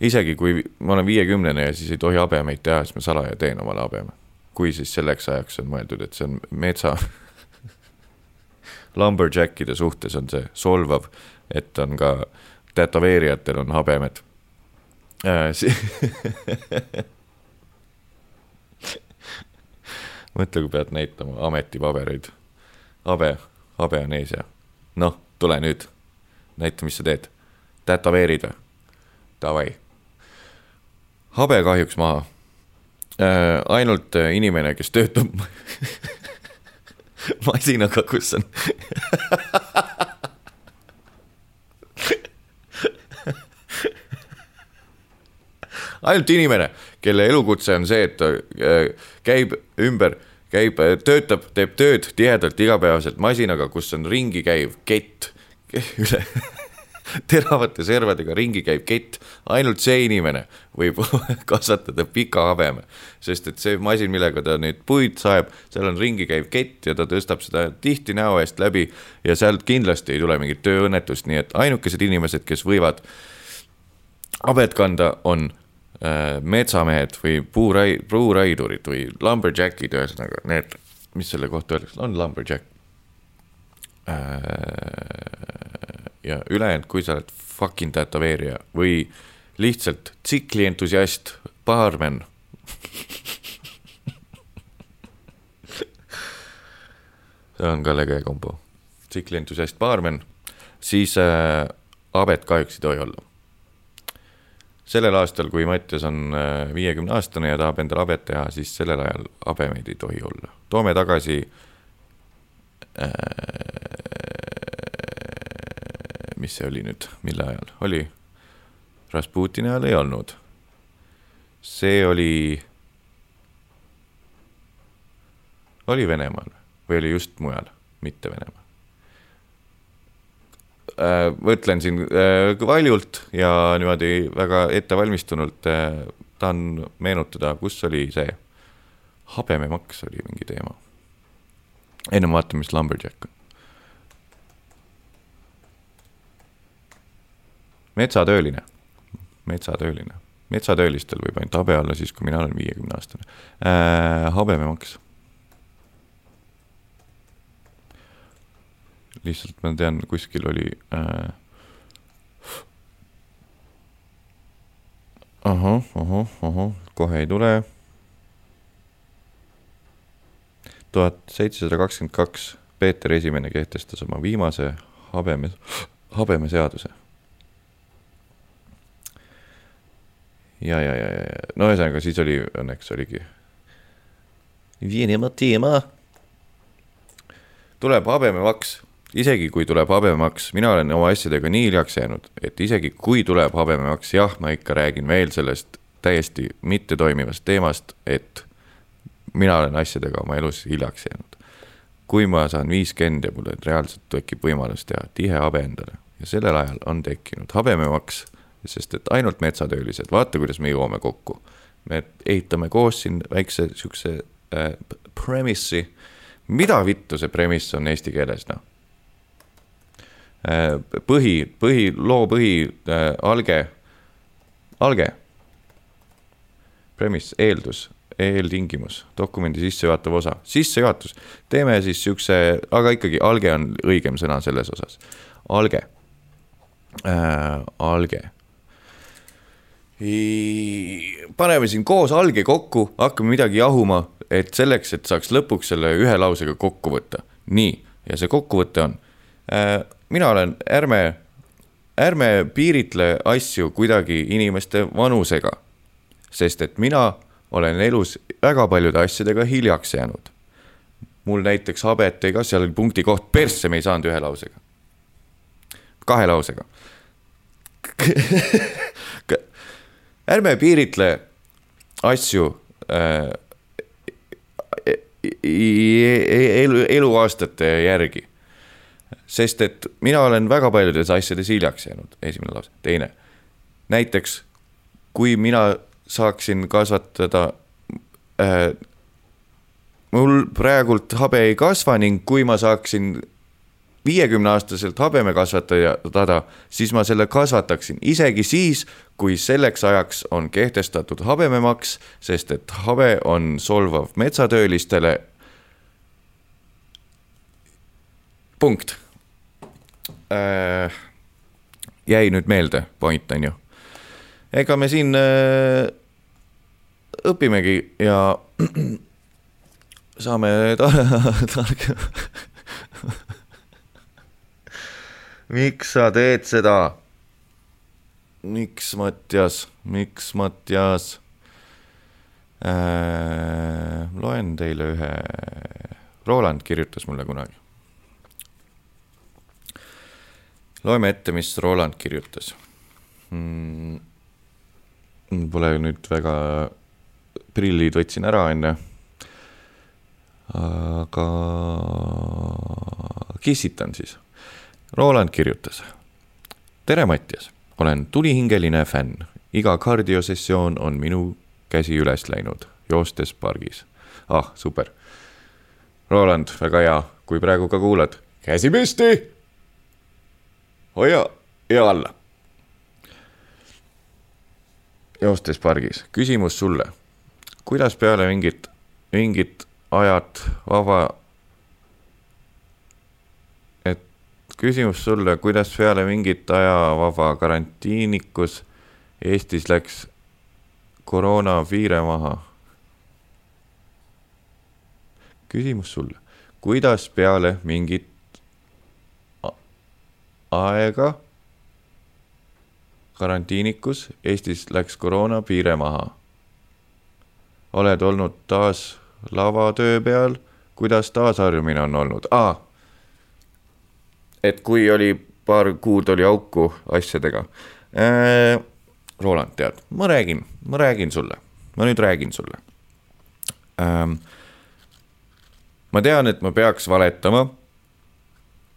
isegi kui ma olen viiekümnene ja siis ei tohi habemeid teha, siis ma salaja teen omale habeme kui siis selleks ajaks on mõeldud, et see on metsa lumberjackide suhtes on see solvav, et on ka tätoveerijatel on habemed äh,. mõtle, kui pead näitama ametipabereid. habe, habe on ees ja noh, tule nüüd, näita, mis sa teed. tätoveerid või? Davai. habe kahjuks maha äh, ainult äh, inimene, kes töötab masinaga, kus on ainult inimene, kelle elukutse on see, et ta äh, käib ümber, käib, äh, töötab, teeb tööd tihedalt igapäevaselt masinaga, kus on ringi käiv kett üle teravate servadega ringi käiv kett, ainult see inimene võib kasvatada pika habeme. sest et see masin, millega ta nüüd puid saeb, seal on ringi käiv kett ja ta tõstab seda tihti näo eest läbi ja sealt kindlasti ei tule mingit tööõnnetust, nii et ainukesed inimesed, kes võivad habet kanda, on äh, metsamehed või puurai-, puuraidurid või lumberjackid, ühesõnaga need, mis selle kohta öeldakse, on lumberjack äh, ja ülejäänud, kui sa oled fucking tätoveerija või lihtsalt tsiklientusiast, baarmen see on ka lege kombo. tsiklientusiast, baarmen, siis äh, abet kahjuks ei tohi olla. sellel aastal, kui Mattias on viiekümne äh, aastane ja tahab endale abet teha, siis sellel ajal habemeid ei tohi olla. toome tagasi äh, mis see oli nüüd, mille ajal, oli? Rasputini ajal ei olnud. see oli, oli Venemaal või oli just mujal, mitte Venemaal? Äh, mõtlen siin äh, valjult ja niimoodi väga ettevalmistunult äh, tahan meenutada, kus oli see habememaks oli mingi teema. ennem vaatame, mis Lumberjack on. Metsatööline, metsatööline, metsatöölistel võib ainult habe olla siis, kui mina olen viiekümne aastane äh,. habememaks. lihtsalt ma tean, kuskil oli äh, ahah, ahah, ahah, kohe ei tule. tuhat seitsesada kakskümmend kaks, Peeter Esimene kehtestas oma viimase habeme, habemeseaduse. Ja, ja, ja, ja, no ühesõnaga siis oli, õnneks oligi. Venemaa teema. tuleb habememaks isegi kui tuleb habemaks, mina olen oma asjadega nii hiljaks jäänud, et isegi kui tuleb habemaks, jah, ma ikka räägin veel sellest täiesti mittetoimivast teemast, et mina olen asjadega oma elus hiljaks jäänud. kui ma saan viiskümmend ja mul reaalselt tekib võimalus teha tihe habe endale ja sellel ajal on tekkinud habememaks, sest et ainult metsatöölised, vaata, kuidas me jõuame kokku. me ehitame koos siin väikse siukse äh, premise'i, mida vittu see premise on eesti keeles, noh? Äh, põhi, põhi, loo põhi äh,, alge, alge. Premise, eeldus, eeltingimus, dokumendi sissejuhatav osa, sissejuhatus. teeme siis siukse, aga ikkagi alge on õigem sõna selles osas, alge. Äh,, alge paneme siin koos alge kokku, hakkame midagi jahuma, et selleks, et saaks lõpuks selle ühe lausega kokku võtta. nii, ja see kokkuvõte on äh, mina olen, ärme, ärme piiritle asju kuidagi inimeste vanusega. sest et mina olen elus väga paljude asjadega hiljaks jäänud. mul näiteks habet ei kas, seal oli punkti koht, persse me ei saanud ühe lausega. kahe lausega ärme piiritle asju äh, elu, eluaastate järgi sest et mina olen väga paljudes asjades hiljaks jäänud, esimene lause, teine. näiteks kui mina saaksin kasvatada äh,. mul praegult habe ei kasva ning kui ma saaksin viiekümne aastaselt habeme kasvatada, siis ma selle kasvataksin isegi siis, kui selleks ajaks on kehtestatud habememaks, sest et habe on solvav metsatöölistele. punkt äh, jäi nüüd meelde, point on ju. ega me siin äh, õpimegi ja saame targa miks sa teed seda? miks, Mattias, miks, Mattias äh,? loen teile ühe, Roland kirjutas mulle kunagi loeme ette, mis Roland kirjutas mm,. Pole nüüd väga, prillid võtsin ära, onju. aga kissitan siis. Roland kirjutas. tere, Mattias, olen tulihingeline fänn, iga kardiosessioon on minu käsi üles läinud, joostes pargis. ah, super. Roland, väga hea, kui praegu ka kuulad, käsi püsti hoia ja alla. joostes pargis, küsimus sulle. kuidas peale mingit, mingit ajat vaba, et küsimus sulle, kuidas peale mingit ajavaba karantiinikus Eestis läks koroona piire maha? küsimus sulle, kuidas peale mingit aega karantiinikus, Eestis läks koroona piire maha. oled olnud taas lavatöö peal, kuidas taasharjumine on olnud ah,? Et kui oli paar kuud oli auku asjadega äh,. Roland, tead, ma räägin, ma räägin sulle, ma nüüd räägin sulle ähm,. ma tean, et ma peaks valetama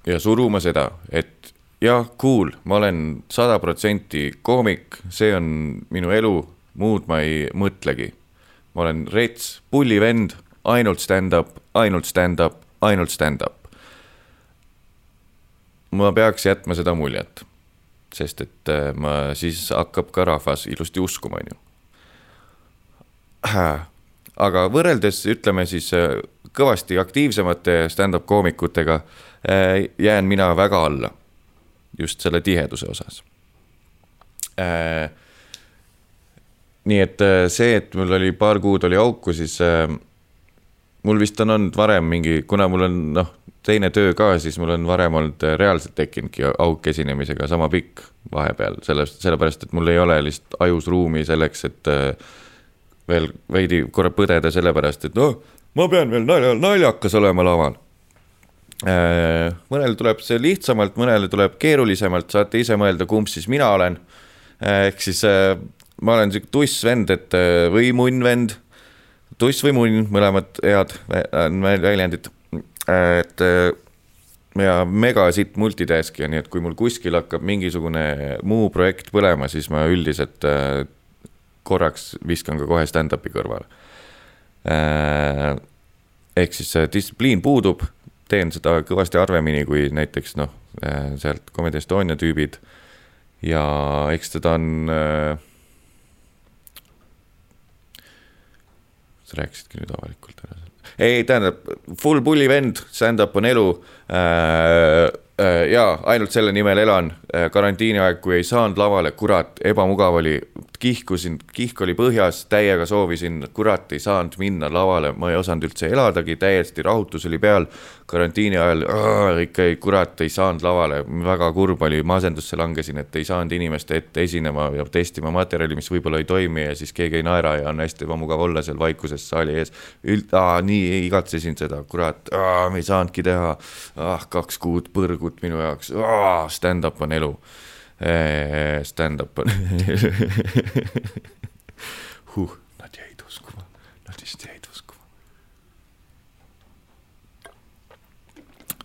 ja suruma seda, et jah, cool, ma olen sada protsenti koomik, see on minu elu, muud ma ei mõtlegi. ma olen rets, pullivend, ainult stand-up, ainult stand-up, ainult stand-up. Ma peaks jätma seda muljet, sest et äh, ma, siis hakkab ka rahvas ilusti uskuma, on ju. aga võrreldes, ütleme siis äh, kõvasti aktiivsemate stand-up koomikutega äh, jään mina väga alla just selle tiheduse osas nii et see, et mul oli paar kuud oli auku, siis mul vist on olnud varem mingi, kuna mul on noh, teine töö ka, siis mul on varem olnud äh, reaalselt tekkinudki auk esinemisega sama pikk vahepeal, sellest, sellepärast et mul ei ole lihtsalt ajus ruumi selleks, et äh, veel veidi korra põdeda sellepärast, et noh, ma pean veel nalja, naljakas olema laval äh,. mõnel tuleb see lihtsamalt, mõnele tuleb keerulisemalt, saate ise mõelda, kumb siis mina olen ehk siis ma olen sihuke tuss vend, et või munn vend tuss või munn, mõlemad head väljendid. et ja mega sitt multitaskija, nii et kui mul kuskil hakkab mingisugune muu projekt põlema, siis ma üldiselt korraks viskan ka kohe stand-up'i kõrvale. ehk siis distsipliin puudub, teen seda kõvasti harvemini kui näiteks noh, sealt Comedy Estonia tüübid. ja eks seda on sa rääkisidki nüüd avalikult ära. ei, tähendab, full pulli vend, stand-up on elu äh,. Äh, jaa, ainult selle nimel elan äh,, karantiini aeg, kui ei saanud lavale, kurat, ebamugav oli, kihkusin, kihk oli põhjas, täiega soovisin, kurat, ei saanud minna lavale, ma ei osanud üldse eladagi, täiesti rahutus oli peal. Karantiini ajal äh, ikka ei, kurat, ei saanud lavale, väga kurb oli, masendusse langesin, et ei saanud inimeste ette esinema ja testima materjali, mis võib-olla ei toimi ja siis keegi ei naera ja on hästi ebamugav olla seal vaikuses saali ees. üld-, nii igatsesin seda, kurat, me ei saanudki teha, ah, kaks kuud põrgut minu jaoks, stand-up on elu. Stand-up on huh, nad jäid uskuma, nad vist jäid uskuma.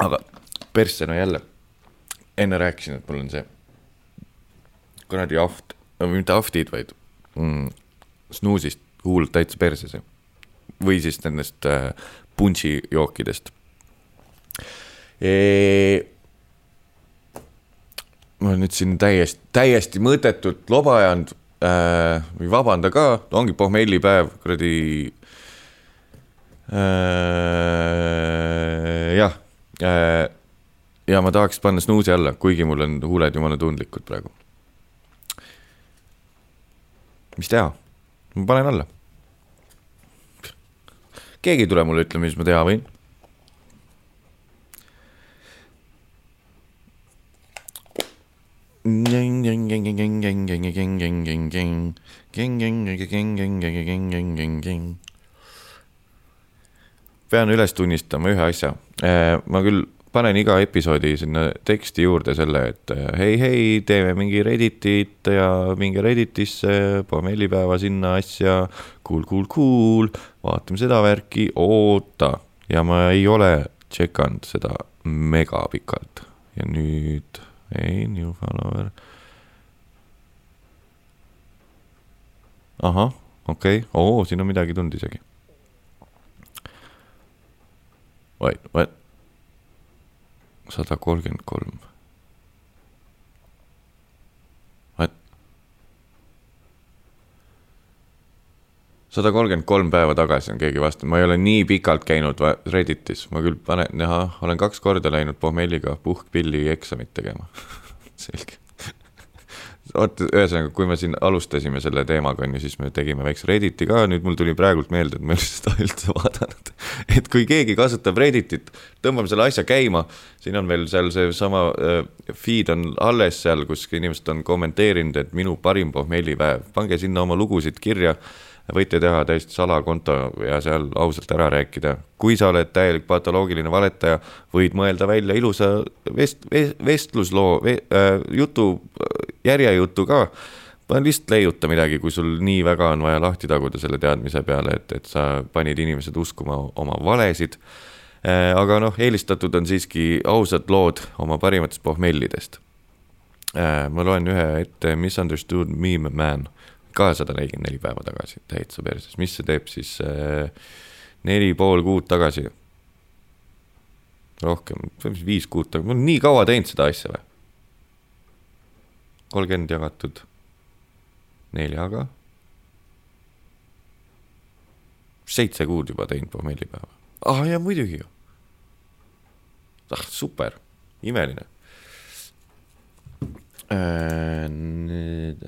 Aga persse, no jälle, enne rääkisin, et mul on see kuradi ahv, mitte ahvtid, vaid mm, snuusist huul täitsa perses. või siis nendest äh, punšijookidest e ma olen nüüd siin täiesti, täiesti mõttetult loba ajanud äh, või vabanda ka, ongi pohmellipäev, kuradi äh,. jah ja ma tahaks panna snuusi alla, kuigi mul on huuled jumala tundlikud praegu. mis teha, ma panen alla. keegi ei tule mulle ütlema, mis ma teha võin pean üles tunnistama ühe asja. ma küll panen iga episoodi sinna teksti juurde selle, et hei, hei, teeme mingi Redditit ja minge Redditisse, pommellipäeva sinna asja. Cool, cool, cool, vaatame seda värki, oota. ja ma ei ole tšekanud seda mega pikalt ja nüüd ei, new follower. ahah, okei okay., oo, siin on midagi tulnud isegi. Wait, what? sada kolmkümmend kolm. What? sada kolmkümmend kolm päeva tagasi on keegi vastanud, ma ei ole nii pikalt käinud Redditis, ma küll panen, ahah, olen kaks korda läinud pohmelliga puhkpilli eksamit tegema selge vot ühesõnaga, kui me siin alustasime selle teemaga, on ju, siis me tegime väikse Redditi ka, nüüd mul tuli praegult meelde, et ma ei ole seda üldse vaadanud. et kui keegi kasutab Redditit, tõmbame selle asja käima, siin on veel seal seesama äh, feed on alles seal, kus inimesed on kommenteerinud, et minu parim pohmellipäev, pange sinna oma lugusid kirja võite teha täiesti salakonto ja seal ausalt ära rääkida. kui sa oled täielik patoloogiline valetaja, võid mõelda välja ilusa vest-, vestlusloo ve,, äh, jutu, järjejutu ka. lihtsalt leiuta midagi, kui sul nii väga on vaja lahti taguda selle teadmise peale, et, et sa panid inimesed uskuma oma valesid äh,. aga noh, eelistatud on siiski ausad lood oma parimatest pohmellidest äh,. ma loen ühe ette, Misunderstood meme man ka sada nelikümmend neli päeva tagasi, täitsa perses, mis see teeb siis äh, neli pool kuud tagasi. rohkem, viis kuud tagasi, ma olen nii kaua teinud seda asja või? kolmkümmend jagatud neljaga. seitse kuud juba teinud pohmellipäeva. ah ja muidugi ju. ah super, imeline äh,. nüüd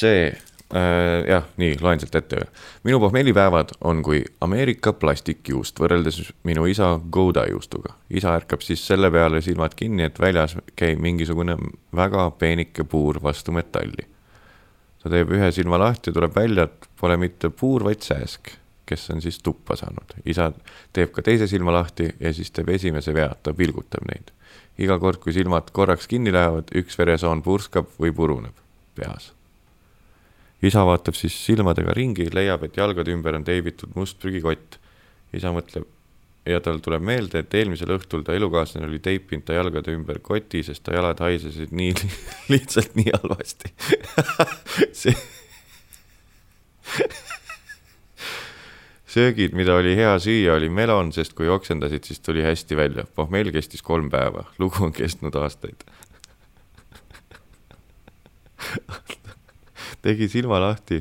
see äh,, jah, nii, loen sealt ette. minu pohmellipäevad on kui Ameerika plastikjuust võrreldes minu isa Gouda juustuga. isa ärkab siis selle peale silmad kinni, et väljas käib mingisugune väga peenike puur vastu metalli. ta teeb ühe silma lahti ja tuleb välja, et pole mitte puur, vaid sääsk, kes on siis tuppa saanud. isa teeb ka teise silma lahti ja siis teeb esimese vea, ta pilgutab neid. iga kord, kui silmad korraks kinni lähevad, üks veresoon purskab või puruneb peas isa vaatab siis silmadega ringi, leiab, et jalgade ümber on teibitud must prügikott. isa mõtleb ja tal tuleb meelde, et eelmisel õhtul ta elukaaslane oli teipinud ta jalgade ümber koti, sest ta jalad haisesid nii lihtsalt nii halvasti see söögid, mida oli hea süüa, oli melon, sest kui oksendasid, siis tuli hästi välja. pohmell kestis kolm päeva, lugu on kestnud aastaid tegi silma lahti,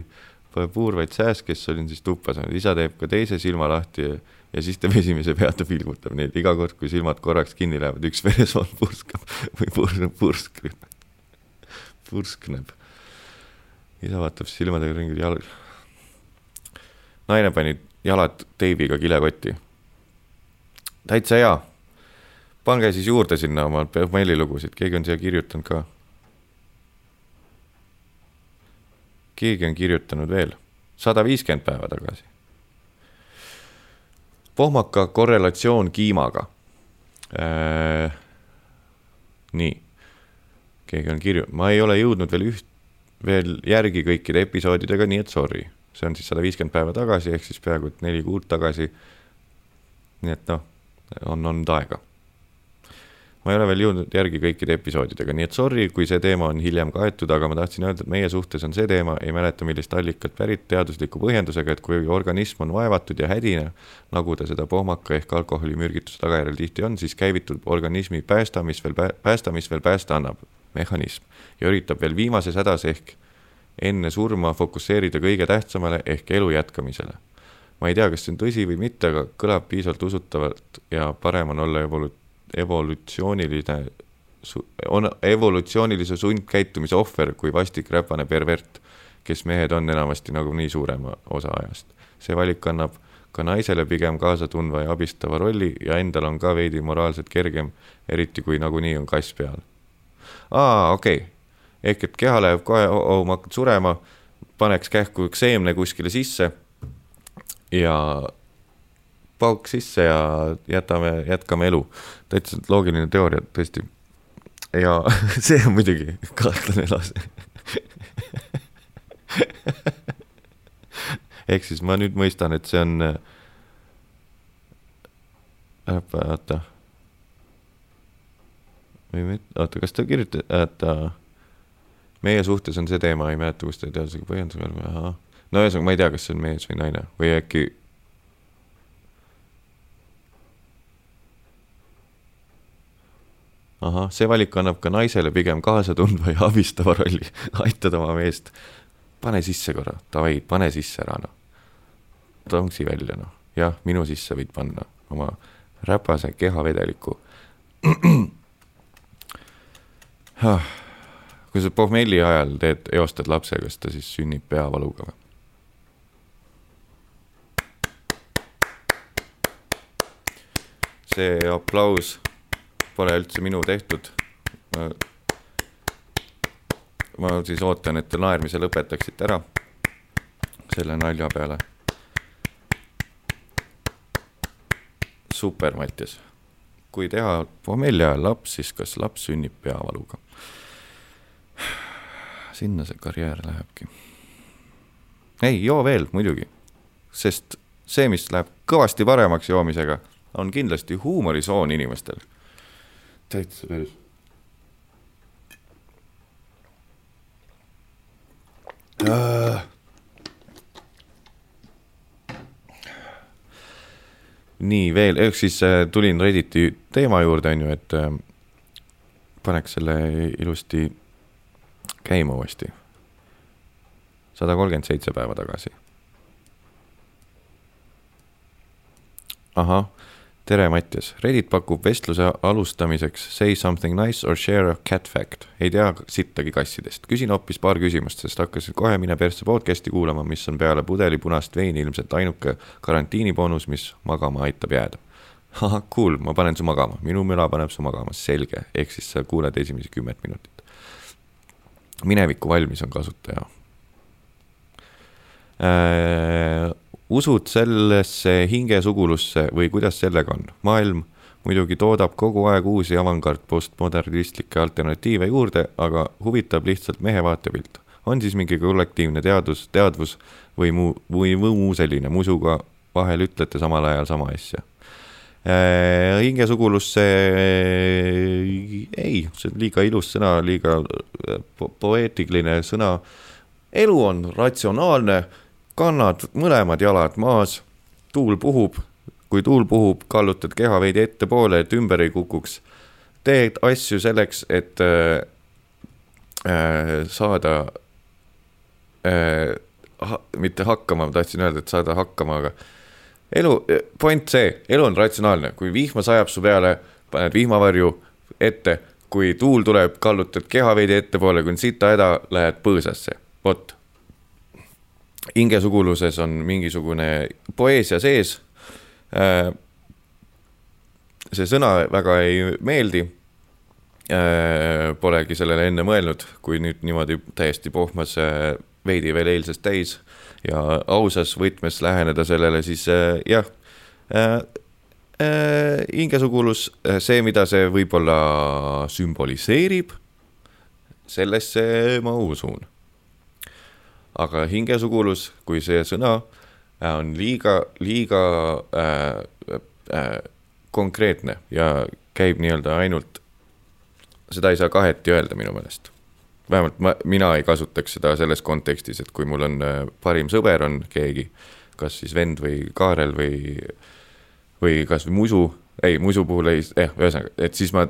paneb puurvaid sääsk, kes olin siis tuppa saanud, isa teeb ka teise silma lahti ja, ja siis teeb esimese peata, pilgutab neid iga kord, kui silmad korraks kinni lähevad, üks veresoon purskab või pur-, purskab, purskneb. isa vaatab silmadega ringi jalg. naine pani jalad teibiga kilekotti. täitsa hea. pange siis juurde sinna oma meililugusid, keegi on siia kirjutanud ka keegi on kirjutanud veel, sada viiskümmend päeva tagasi. pohmaka korrelatsioon kiimaga äh,. nii, keegi on kirju-, ma ei ole jõudnud veel üht, veel järgi kõikide episoodidega, nii et sorry. see on siis sada viiskümmend päeva tagasi, ehk siis peaaegu et neli kuud tagasi. nii et noh, on olnud aega ma ei ole veel jõudnud järgi kõikide episoodidega, nii et sorry, kui see teema on hiljem kaetud, aga ma tahtsin öelda, et meie suhtes on see teema, ei mäleta, millist allikat pärit, teadusliku põhjendusega, et kui organism on vaevatud ja hädine, nagu ta seda pohmaka ehk alkoholimürgituse tagajärjel tihti on, siis käivitub organismi päästa, mis veel päästa, mis veel päästa annab, mehhanism. ja üritab veel viimases hädas ehk enne surma fokusseerida kõige tähtsamale ehk elu jätkamisele ma ei tea, kas see on tõsi või mitte, aga kõlab piisavalt usutavalt ja parem on olla evolu-, evolutsiooniline, on evolutsioonilise sundkäitumise ohver kui vastik räpane pervert, kes mehed on enamasti nagunii suurema osa ajast. see valik annab ka naisele pigem kaasatundva ja abistava rolli ja endal on ka veidi moraalselt kergem, eriti kui nagunii on kass peal. aa, okei okay., ehk et keha läheb kohe, oh, ma hakkan surema, paneks kähku üks seemne kuskile sisse ja pauk sisse ja jätame, jätkame elu. täitsa loogiline teooria, tõesti. ja see on muidugi kahtlane lase ehk siis ma nüüd mõistan, et see on oota. või mitte, oota, kas ta kirjutas, äh, meie suhtes on see teema, ei mäleta, kus ta teadusega põhjendusega oli, ahah. no ühesõnaga, ma ei tea, kas see on mees või naine või äkki ahah, see valik annab ka naisele pigem kaasatundva ja abistava rolli, aitada oma meest. pane sisse korra, davai, pane sisse ära noh. tonksi välja noh, jah, minu sisse võid panna oma räpase kehavedeliku kui sa pohmelli ajal teed, eostad lapse, kas ta siis sünnib peavaluga või? see aplaus pole üldse minu tehtud. ma siis ootan, et te naermise lõpetaksite ära selle nalja peale. super, Mattias. kui teha pommelli ajal laps, siis kas laps sünnib peavaluga? sinna see karjäär lähebki. ei, joo veel muidugi, sest see, mis läheb kõvasti paremaks joomisega, on kindlasti huumorisoon inimestel täitsa päris. nii veel, ehk siis äh, tulin Redditi teema juurde, on ju, et äh, paneks selle ilusti käima uuesti. sada kolmkümmend seitse päeva tagasi. ahah tere, Mattias. Reddit pakub vestluse alustamiseks say something nice or share a cat fact. ei tea sittagi kassidest. küsin hoopis paar küsimust, sest hakkasin kohe Mine persse podcast'i kuulama, mis on peale pudeli punast veini ilmselt ainuke karantiiniboonus, mis magama aitab jääda. ahah, cool, ma panen su magama, minu müla paneb su magama, selge, ehk siis sa kuuled esimesi kümmet minutit. mineviku valmis on kasutaja äh, usud sellesse hingesugulusse või kuidas sellega on? maailm muidugi toodab kogu aeg uusi avangard postmodernistlikke alternatiive juurde, aga huvitab lihtsalt mehe vaatepilt. on siis mingi kollektiivne teadus, teadvus või muu, või muu selline, musuga vahel ütlete samal ajal sama asja äh,. hingesugulusse äh, ei, see on liiga ilus sõna, liiga äh, po poeetiline sõna. elu on ratsionaalne kannad mõlemad jalad maas, tuul puhub, kui tuul puhub, kallutad keha veidi ettepoole, et ümber ei kukuks. teed asju selleks, et äh, äh, saada äh, ha, mitte hakkama, ma tahtsin öelda, et saada hakkama, aga elu, point see, elu on ratsionaalne, kui vihma sajab su peale, paned vihmavarju ette, kui tuul tuleb, kallutad keha veidi ettepoole, kui on sita häda, lähed põõsasse, vot hingesuguluses on mingisugune poeesia sees. Äh, see sõna väga ei meeldi. Äh, polegi sellele enne mõelnud, kui nüüd niimoodi täiesti pohmas äh, veidi veel eilsest täis ja ausas võtmes läheneda sellele, siis jah hingesugulus, see, mida see võib-olla sümboliseerib, sellesse ma usun aga hingesugulus kui see sõna äh, on liiga, liiga äh, äh, konkreetne ja käib nii-öelda ainult, seda ei saa kaheti öelda minu meelest. vähemalt ma, mina ei kasutaks seda selles kontekstis, et kui mul on äh, parim sõber on keegi, kas siis vend või Kaarel või, või kasvõi musu, ei, musu puhul ei, jah eh,, ühesõnaga, et siis ma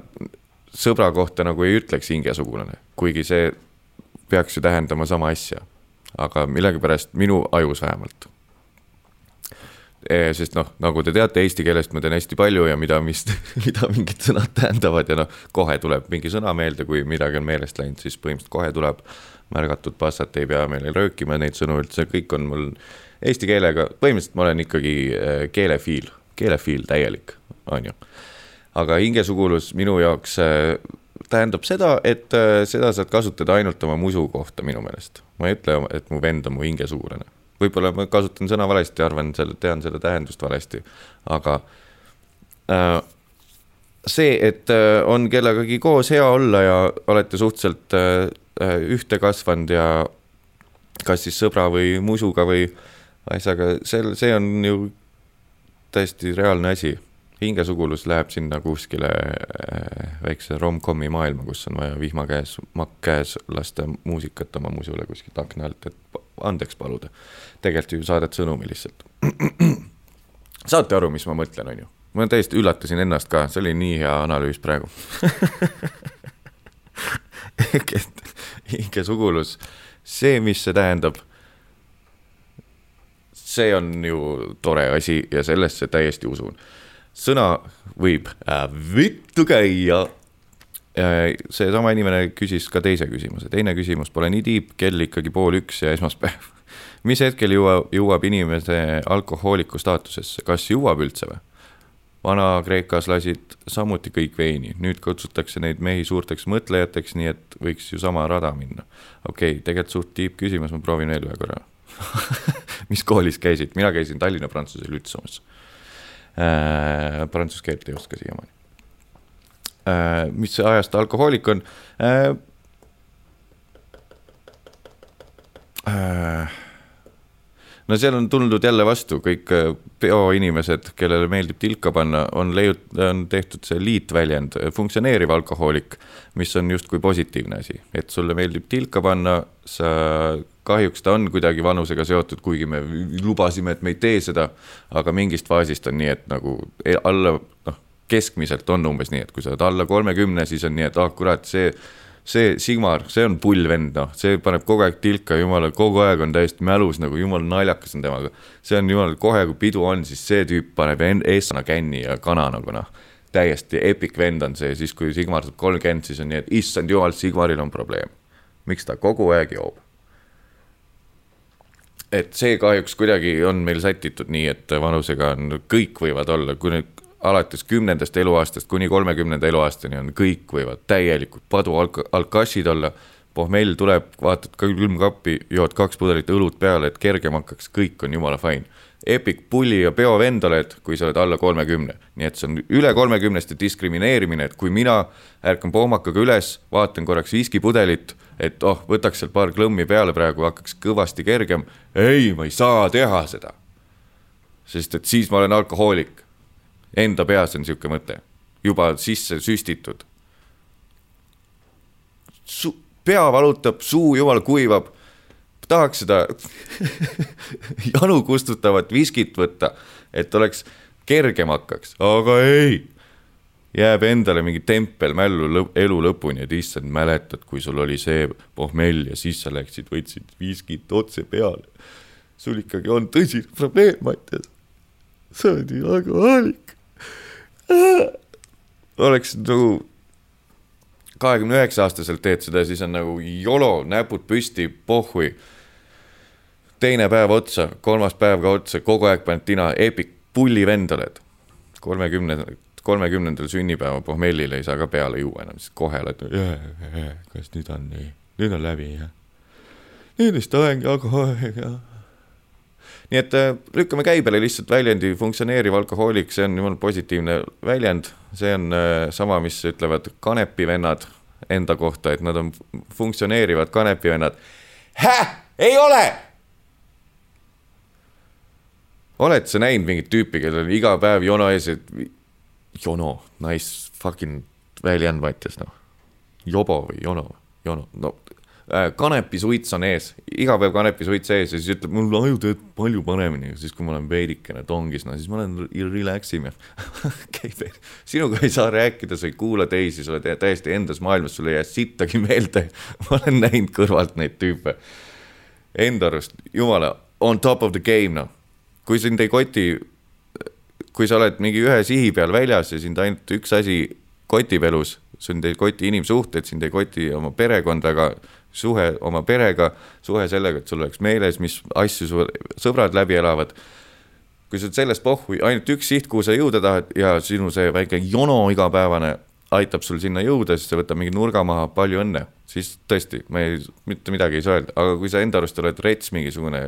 sõbra kohta nagu ei ütleks hingesugulane, kuigi see peaks ju tähendama sama asja aga millegipärast minu ajus vähemalt. E, sest noh, nagu te teate, eesti keelest ma tean hästi palju ja mida, mis, mida mingid sõnad tähendavad ja noh, kohe tuleb mingi sõna meelde, kui midagi on meelest läinud, siis põhimõtteliselt kohe tuleb märgatud passat, ei pea meile röökima neid sõnu üldse, kõik on mul eesti keelega, põhimõtteliselt ma olen ikkagi e, keelefiil, keelefiil täielik, on ju. aga hingesugulus minu jaoks e, tähendab seda, et seda saad kasutada ainult oma musu kohta minu meelest ma ei ütle, et mu vend on mu hingesugulane. võib-olla ma kasutan sõna valesti, arvan selle, tean selle tähendust valesti, aga äh, see, et äh, on kellegagi koos hea olla ja olete suhteliselt äh, äh, ühte kasvanud ja kas siis sõbra või musuga või asjaga, sel, see on ju täiesti reaalne asi hingesugulus läheb sinna kuskile äh, väikse rom-comi maailma, kus on vaja vihma käes, makk käes lasta muusikat oma musule kuskilt akna alt, et andeks paluda. tegelikult ju saadad sõnumi lihtsalt. saate aru, mis ma mõtlen, on ju? ma täiesti üllatasin ennast ka, see oli nii hea analüüs praegu hingesugulus, see, mis see tähendab, see on ju tore asi ja sellesse täiesti usun sõna võib äh, vittu käia äh,. seesama inimene küsis ka teise küsimuse, teine küsimus pole nii tiib, kell ikkagi pool üks ja esmaspäev. mis hetkel jõuab, jõuab inimese alkohooliku staatusesse, kas jõuab üldse või? Vana-Kreekas lasid samuti kõik veini, nüüd kutsutakse neid mehi suurteks mõtlejateks, nii et võiks ju sama rada minna. okei okay,, tegelikult suht tiib küsimus, ma proovin veel ühe korra mis koolis käisid, mina käisin Tallinna Prantsuse Lütseumis. Prantsuse keelt ei oska siiamaani äh,. mis ajast alkohoolik on äh,? Äh, no seal on tuldud jälle vastu, kõik äh, peoinimesed, kellele meeldib tilka panna, on leiut-, on tehtud see liitväljend, funktsioneeriv alkohoolik, mis on justkui positiivne asi, et sulle meeldib tilka panna, sa, kahjuks ta on kuidagi vanusega seotud, kuigi me lubasime, et me ei tee seda, aga mingist faasist on nii, et nagu e-, alla, noh, keskmiselt on umbes nii, et kui sa oled alla kolmekümne, siis on nii, et ah kurat, see see Sigmar, see on pull vend, noh, see paneb kogu aeg tilka, jumala, kogu aeg on täiesti mälus nagu jumala naljakas on temaga. see on jumal, kohe kui pidu on, siis see tüüp paneb eestlane känni ja kana nagu noh. täiesti epic vend on see, siis kui Sigmar saab kolmkümmend, siis on nii, et issand jumal, Sigmaril on probleem. miks ta kogu aeg joob? et see kahjuks kuidagi on meil sätitud nii, et vanusega on, kõik võivad olla, kui nüüd alates kümnendast eluaastast kuni kolmekümnenda eluaastani on, kõik võivad täielikult padu alk-, alkašid olla. pohmell tuleb, vaatad külmkappi, jood kaks pudelit õlut peale, et kergem hakkaks, kõik on jumala fine. Epic pulli ja peo vend oled, kui sa oled alla kolmekümne, nii et see on üle kolmekümneste diskrimineerimine, et kui mina ärkan pohmakaga üles, vaatan korraks viskipudelit, et oh, võtaks sealt paar klõmmi peale praegu, hakkaks kõvasti kergem. ei, ma ei saa teha seda. sest et siis ma olen alkohoolik Enda peas on sihuke mõte, juba sisse süstitud. Su-, pea valutab, suu jumal kuivab. tahaks seda janu kustutavat viskit võtta, et oleks kergem hakkaks, aga ei jääb endale mingi tempel mällu lõp elu lõpuni, et issand, mäletad, kui sul oli see pohmell ja siis sa läksid, võtsid viskit otse peale. sul ikkagi on tõsine probleem, Mattias. sa oled ju alkohoolik oleks nagu kahekümne üheksa aastaselt teed seda, siis on nagu jolo, näpud püsti, pohhui. teine päev otsa, kolmas päev ka otsa, kogu aeg paned tina, epic, pullivend oled. kolmekümne, kolmekümnendal sünnipäeva pohmellile ei saa ka peale juua enam, siis kohe oled, kas nüüd on nii, nüüd on läbi jah. nüüd vist olengi alkoholiga nii et äh, lükkame käibele lihtsalt väljendi funktsioneeriv alkohoolik, see on jumala positiivne väljend, see on äh, sama, mis ütlevad kanepivennad enda kohta, et nad on funktsioneerivad kanepivennad. Häh, ei ole! oled sa näinud mingit tüüpi, kellel on iga päev jono ees, et jono, nice fucking väljend, Mattias, noh. jobo või jono, jono, no kanepisuits on ees, iga päev kanepisuits ees ja siis ütleb, mul aju töötab palju paremini, siis kui ma olen veidikene tongis, no siis ma olen relax im ja sinuga ei saa rääkida, sa ei kuula teisi, sa oled täiesti endas maailmas, sul ei jää sittagi meelde. ma olen näinud kõrvalt neid tüüpe. Enda arust, jumala, on top of the game, noh. kui sind ei koti, kui sa oled mingi ühe sihi peal väljas ja sind ainult üks asi kotib elus, sind ei koti inimsuhted, sind ei koti oma perekond väga suhe oma perega, suhe sellega, et sul oleks meeles, mis asju su sõbrad läbi elavad. kui sa oled sellest pohhu, ainult üks siht, kuhu sa jõuda tahad ja sinu see väike jono igapäevane aitab sul sinna jõuda, siis see võtab mingi nurga maha, palju õnne. siis tõesti, ma ei, mitte midagi ei saa öelda, aga kui sa enda arust oled rets mingisugune,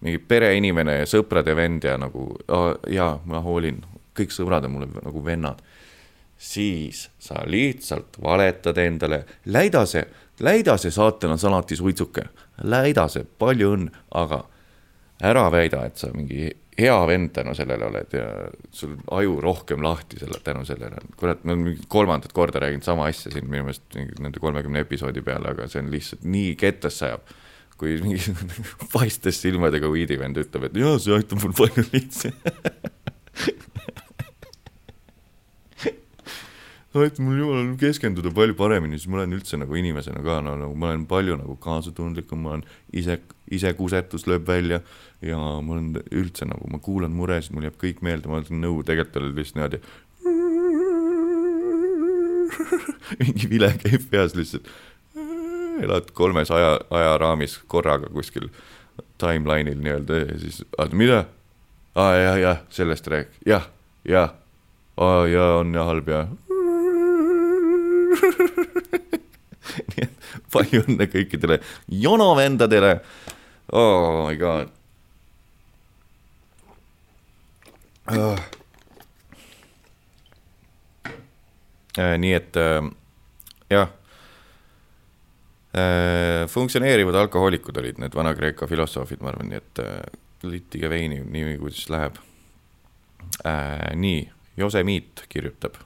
mingi pereinimene ja sõprade vend ja nagu oh, jaa, ma hoolin, kõik sõbrad on mulle nagu vennad siis sa lihtsalt valetad endale, läida see läida see saatana salati suitsuke, läida see, palju õnne, aga ära väida, et sa mingi hea vend tänu sellele oled ja sul aju rohkem lahti selle, tänu sellele. kurat, me oleme kolmandat korda rääkinud sama asja siin minu meelest nende kolmekümne episoodi peale, aga see on lihtsalt nii kettasse ajab. kui mingi paistes silmadega weedivend ütleb, et jaa, see aitab mul palju lihtsam et mul jumal keskenduda palju paremini, siis ma olen üldse nagu inimesena ka no nagu ma olen palju nagu kaasatundlikum, ma olen ise, isekusetus lööb välja ja ma olen üldse nagu, ma kuulan muresid, mul jääb kõik meelde, ma olen nõu tegelikult oli lihtsalt niimoodi. mingi vile käib peas lihtsalt. elad kolmes aja, ajaraamis korraga kuskil timeline'il nii-öelda ja siis, oota mida? aa ah, jah, jah, sellest rääk-, jah, jah, aa jaa, on jah halb jah nii et palju õnne kõikidele jonovendadele. Oh my god uh.. nii et äh, jah, äh,. funktsioneerivad alkohoolikud olid need Vana-Kreeka filosoofid, ma arvan, nii et äh, litige veini, nii kuidas läheb äh,. nii, Jose Miit kirjutab.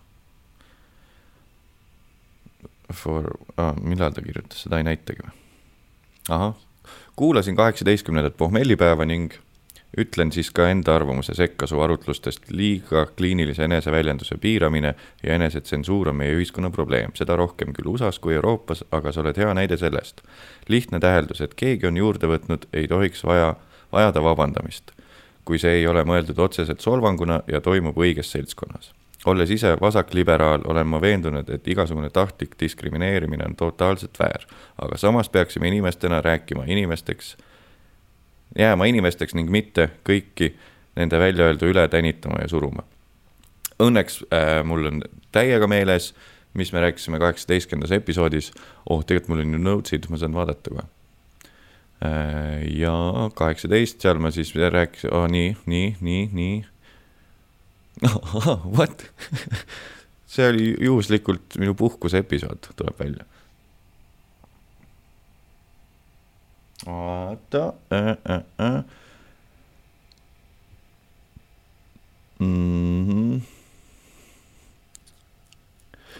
For ah,, millal ta kirjutas, seda ei näitagi või? ahah, kuulasin kaheksateistkümnendat pohmellipäeva ning ütlen siis ka enda arvamuse sekka su arutlustest, liiga kliinilise eneseväljenduse piiramine ja enesetsensuur on meie ühiskonna probleem, seda rohkem küll USA-s kui Euroopas, aga sa oled hea näide sellest. lihtne täheldus, et keegi on juurde võtnud, ei tohiks vaja, vajada vabandamist, kui see ei ole mõeldud otseselt solvanguna ja toimub õiges seltskonnas olles ise vasakliberaal, olen ma veendunud, et igasugune tahtlik diskrimineerimine on totaalselt väär. aga samas peaksime inimestena rääkima inimesteks jääma inimesteks ning mitte kõiki nende väljaöeldu üle tänitama ja suruma. Õnneks äh, mul on täiega meeles, mis me rääkisime kaheksateistkümnendas episoodis. oh, tegelikult mul on ju notes'id, ma saan vaadata kohe äh,. ja kaheksateist, seal ma siis rääkisin oh,, nii, nii, nii, nii. What see oli juhuslikult minu puhkuse episood, tuleb välja oota äh,. Äh, äh. Mm -hmm.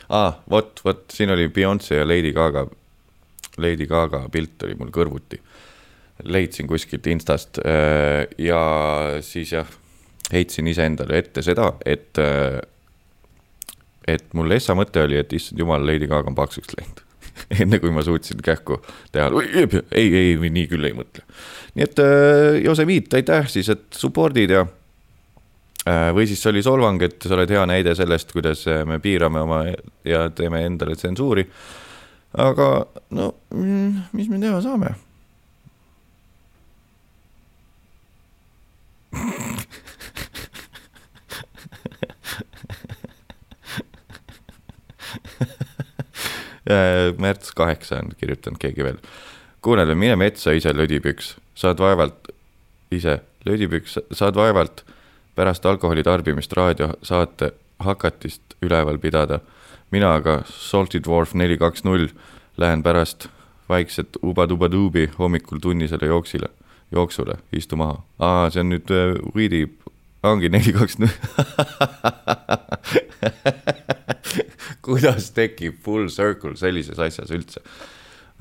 ah, vot, vot siin oli Beyonce ja Lady Gaga, Lady Gaga pilt oli mul kõrvuti. leidsin kuskilt Instast äh, ja siis jah, heitsin iseendale ette seda, et, et mul essa mõte oli, et issand jumal, Lady Gaga on paksuks läinud enne kui ma suutsin kähku teha, ei, ei, ei, nii küll ei mõtle. nii et äh, Josefiit, aitäh siis, et support'id ja äh, või siis oli solvang, et sa oled hea näide sellest, kuidas äh, me piirame oma ja teeme endale tsensuuri. aga no, mm, mis me teha saame märts kaheksa on kirjutanud keegi veel. kuule, mine metsa ise lödipüks, saad vaevalt, ise lödipüks, saad vaevalt pärast alkoholi tarbimist raadiosaate hakatist üleval pidada. mina aga, Salty Dwarf neli kaks null, lähen pärast vaikset uba-tuba-tuubi hommikul tunnisele jooksile, jooksule, istu maha. aa, see on nüüd uh, Weedi ongi neli, kaks, null. kuidas tekib full circle sellises asjas üldse?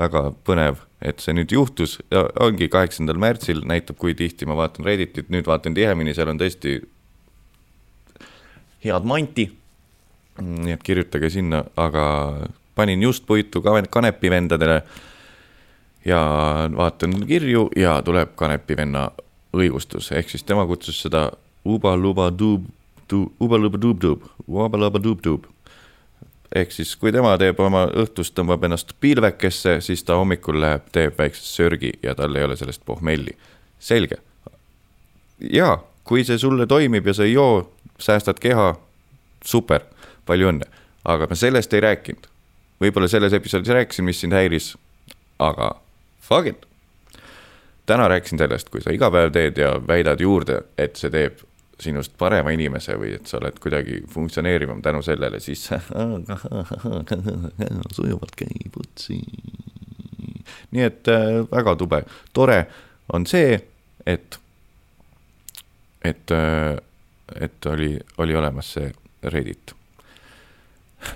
väga põnev, et see nüüd juhtus ja ongi kaheksandal märtsil, näitab, kui tihti ma vaatan Redditit, nüüd vaatan tihemini, seal on tõesti head manti. nii et kirjutage sinna, aga panin just puitu Kanepi vendadele ja vaatan kirju ja tuleb Kanepi venna õigustus, ehk siis tema kutsus seda uba-luba-dub, uba-luba-dub-dub, uba-luba-dub-dub. Ehk siis, kui tema teeb oma õhtust, tõmbab ennast pilvekesse, siis ta hommikul läheb, teeb väikse sörgi ja tal ei ole sellest pohmelli. selge. ja kui see sulle toimib ja sa ei joo, säästad keha, super, palju õnne. aga ma sellest ei rääkinud. võib-olla selles episoodis rääkisin, mis sind häiris, aga fuck it täna rääkisin sellest, kui sa iga päev teed ja väidad juurde, et see teeb sinust parema inimese või et sa oled kuidagi funktsioneerivam tänu sellele, siis sujuvalt käib otsi. nii et äh, väga tube, tore on see, et, et, äh, et oli, oli olemas see Reddit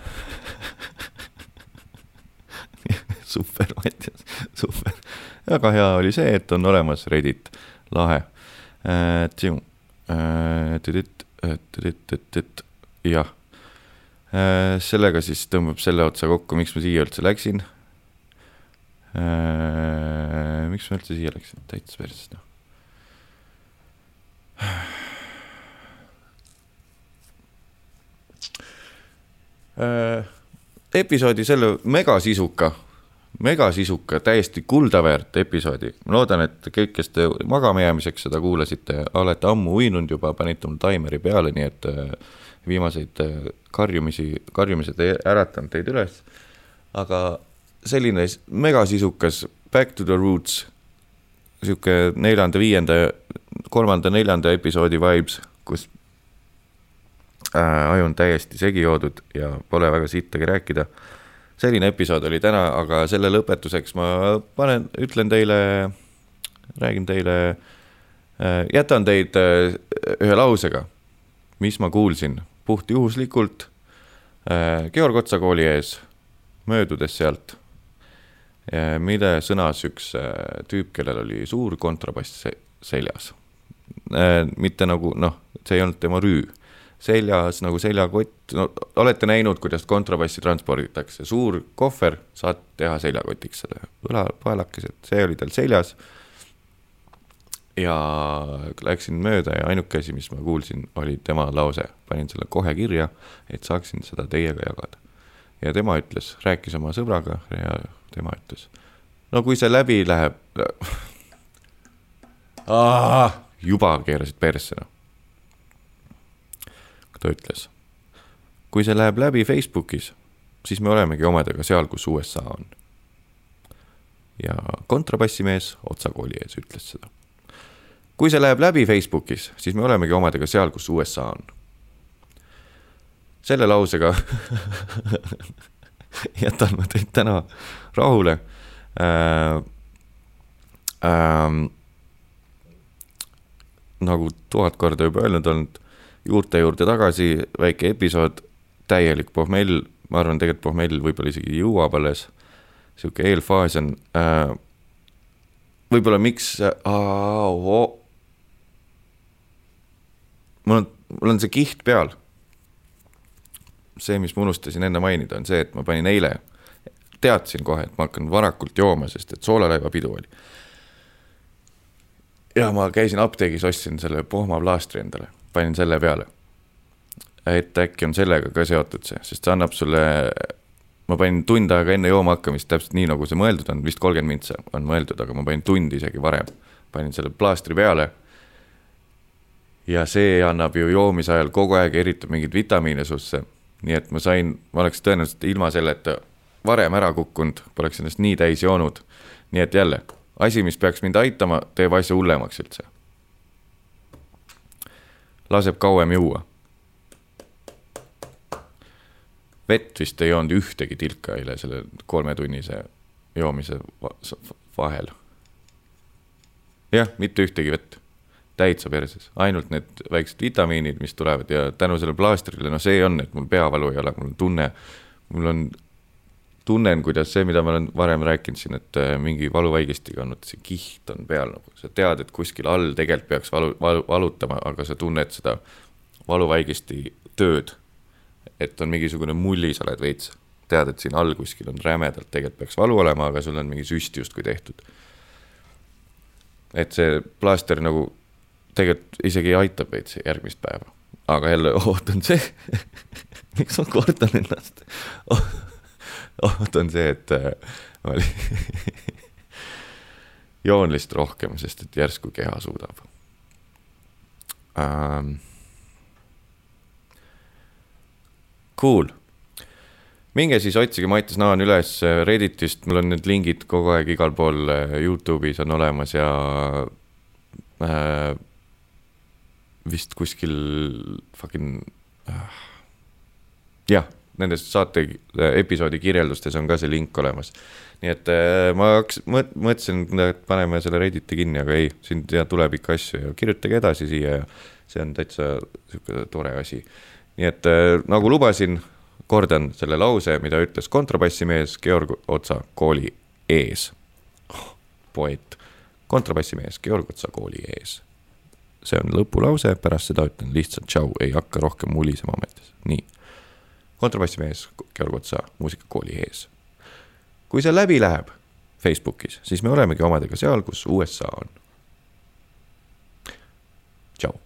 super, Mattias, super. väga hea oli see, et on olemas Reddit, lahe äh,. Äh, jah, äh, sellega siis tõmbab selle otsa kokku, miks ma siia üldse läksin. Äh, miks ma üldse siia läksin, täitsa perses noh. episoodi selle megasisuka megasisuka, täiesti kuldaväärt episoodi. ma loodan, et kõik, kes te magama jäämiseks seda kuulasite, olete ammu uinunud juba, panite mul taimeri peale, nii et äh, viimaseid äh, karjumisi, karjumised ei äratanud teid üles. aga selline megasisukas Back to the roots, sihuke neljanda, viienda, kolmanda, neljanda episoodi vibes, kus äh, aju on täiesti segi joodud ja pole väga sittagi rääkida selline episood oli täna, aga selle lõpetuseks ma panen, ütlen teile, räägin teile, jätan teid ühe lausega, mis ma kuulsin puhtjuhuslikult Georg Otsa kooli ees, möödudes sealt mille sõnas üks tüüp, kellel oli suur kontrabass seljas. mitte nagu noh, see ei olnud tema rüü seljas nagu seljakott, no olete näinud, kuidas kontrabassi transporditakse, suur kohver, saad teha seljakotiks selle, õlapaelakesed, see oli tal seljas. ja läksin mööda ja ainuke asi, mis ma kuulsin, oli tema lause, panin selle kohe kirja, et saaksin seda teiega jagada. ja tema ütles, rääkis oma sõbraga ja tema ütles, no kui see läbi läheb juba keerasid persse noh ta ütles. kui see läheb läbi Facebookis, siis me olemegi omadega seal, kus USA on. ja kontrabassimees Otsa kooli ees ütles seda. kui see läheb läbi Facebookis, siis me olemegi omadega seal, kus USA on. selle lausega jätan ma teid täna rahule äh,. Äh, nagu tuhat korda juba öelnud olnud juurte juurde tagasi, väike episood, täielik pohmell, ma arvan, tegelikult pohmell võib-olla isegi jõuab alles, sihuke eelfaas on äh,, võib-olla miks äh,, mul on, mul on see kiht peal. see, mis ma unustasin enne mainida, on see, et ma panin eile, teadsin kohe, et ma hakkan varakult jooma, sest et soolaleivapidu oli. ja ma käisin apteegis, ostsin selle pohmaplaastri endale panin selle peale. et äkki on sellega ka seotud see, sest see annab sulle, ma panin tund aega enne jooma hakkamist täpselt nii, nagu see mõeldud on, vist kolmkümmend mintsa on mõeldud, aga ma panin tund isegi varem. panin selle plaastri peale. ja see annab ju joomise ajal kogu aeg, eritab mingeid vitamiine susse. nii et ma sain, ma oleks tõenäoliselt ilma selleta varem ära kukkunud, poleks ennast nii täis joonud. nii et jälle, asi, mis peaks mind aitama, teeb asja hullemaks üldse laseb kauem juua. vett vist ei joonud ühtegi tilka eile selle kolmetunnise joomise vahel. jah, mitte ühtegi vett, täitsa perses, ainult need väiksed vitamiinid, mis tulevad ja tänu sellele plaastrile, no see on, et mul peavalu ei ole, mul on tunne, mul on tunnen, kuidas see, mida ma olen varem rääkinud siin, et äh, mingi valuvaigestiga on, et see kiht on peal nagu, sa tead, et kuskil all tegelikult peaks valu, valu, valutama, aga sa tunned seda valuvaigesti tööd. et on mingisugune mulli, sa oled veits, tead, et siin all kuskil on rämedalt, tegelikult peaks valu olema, aga sul on mingi süst justkui tehtud. et see plaaster nagu tegelikult isegi aitab veits järgmist päeva, aga jälle oot on see miks ma kordan ennast oht on see, et äh, oli joon lihtsalt rohkem, sest et järsku keha suudab. Ähm.. Cool, minge siis otsige Mattias Naan üles Redditist, mul on need lingid kogu aeg igal pool äh, Youtube'is on olemas ja äh, vist kuskil fucking äh, jah nendes saate äh, episoodi kirjeldustes on ka see link olemas. nii et äh, ma hakkasin, mõtlesin, et paneme selle Redditi kinni, aga ei, siin tuleb ikka asju ja kirjutage edasi siia ja see on täitsa sihuke tore asi. nii et äh, nagu lubasin, kordan selle lause, mida ütles kontrabassimees Georg Otsa kooli ees oh,. poeet, kontrabassimees Georg Otsa kooli ees. see on lõpulause, pärast seda ütlen lihtsalt tšau, ei hakka rohkem mulisema ametis, nii kontrabassimees Georg Otsa muusikakooli ees. kui see läbi läheb Facebookis, siis me olemegi omadega seal, kus USA on. tšau.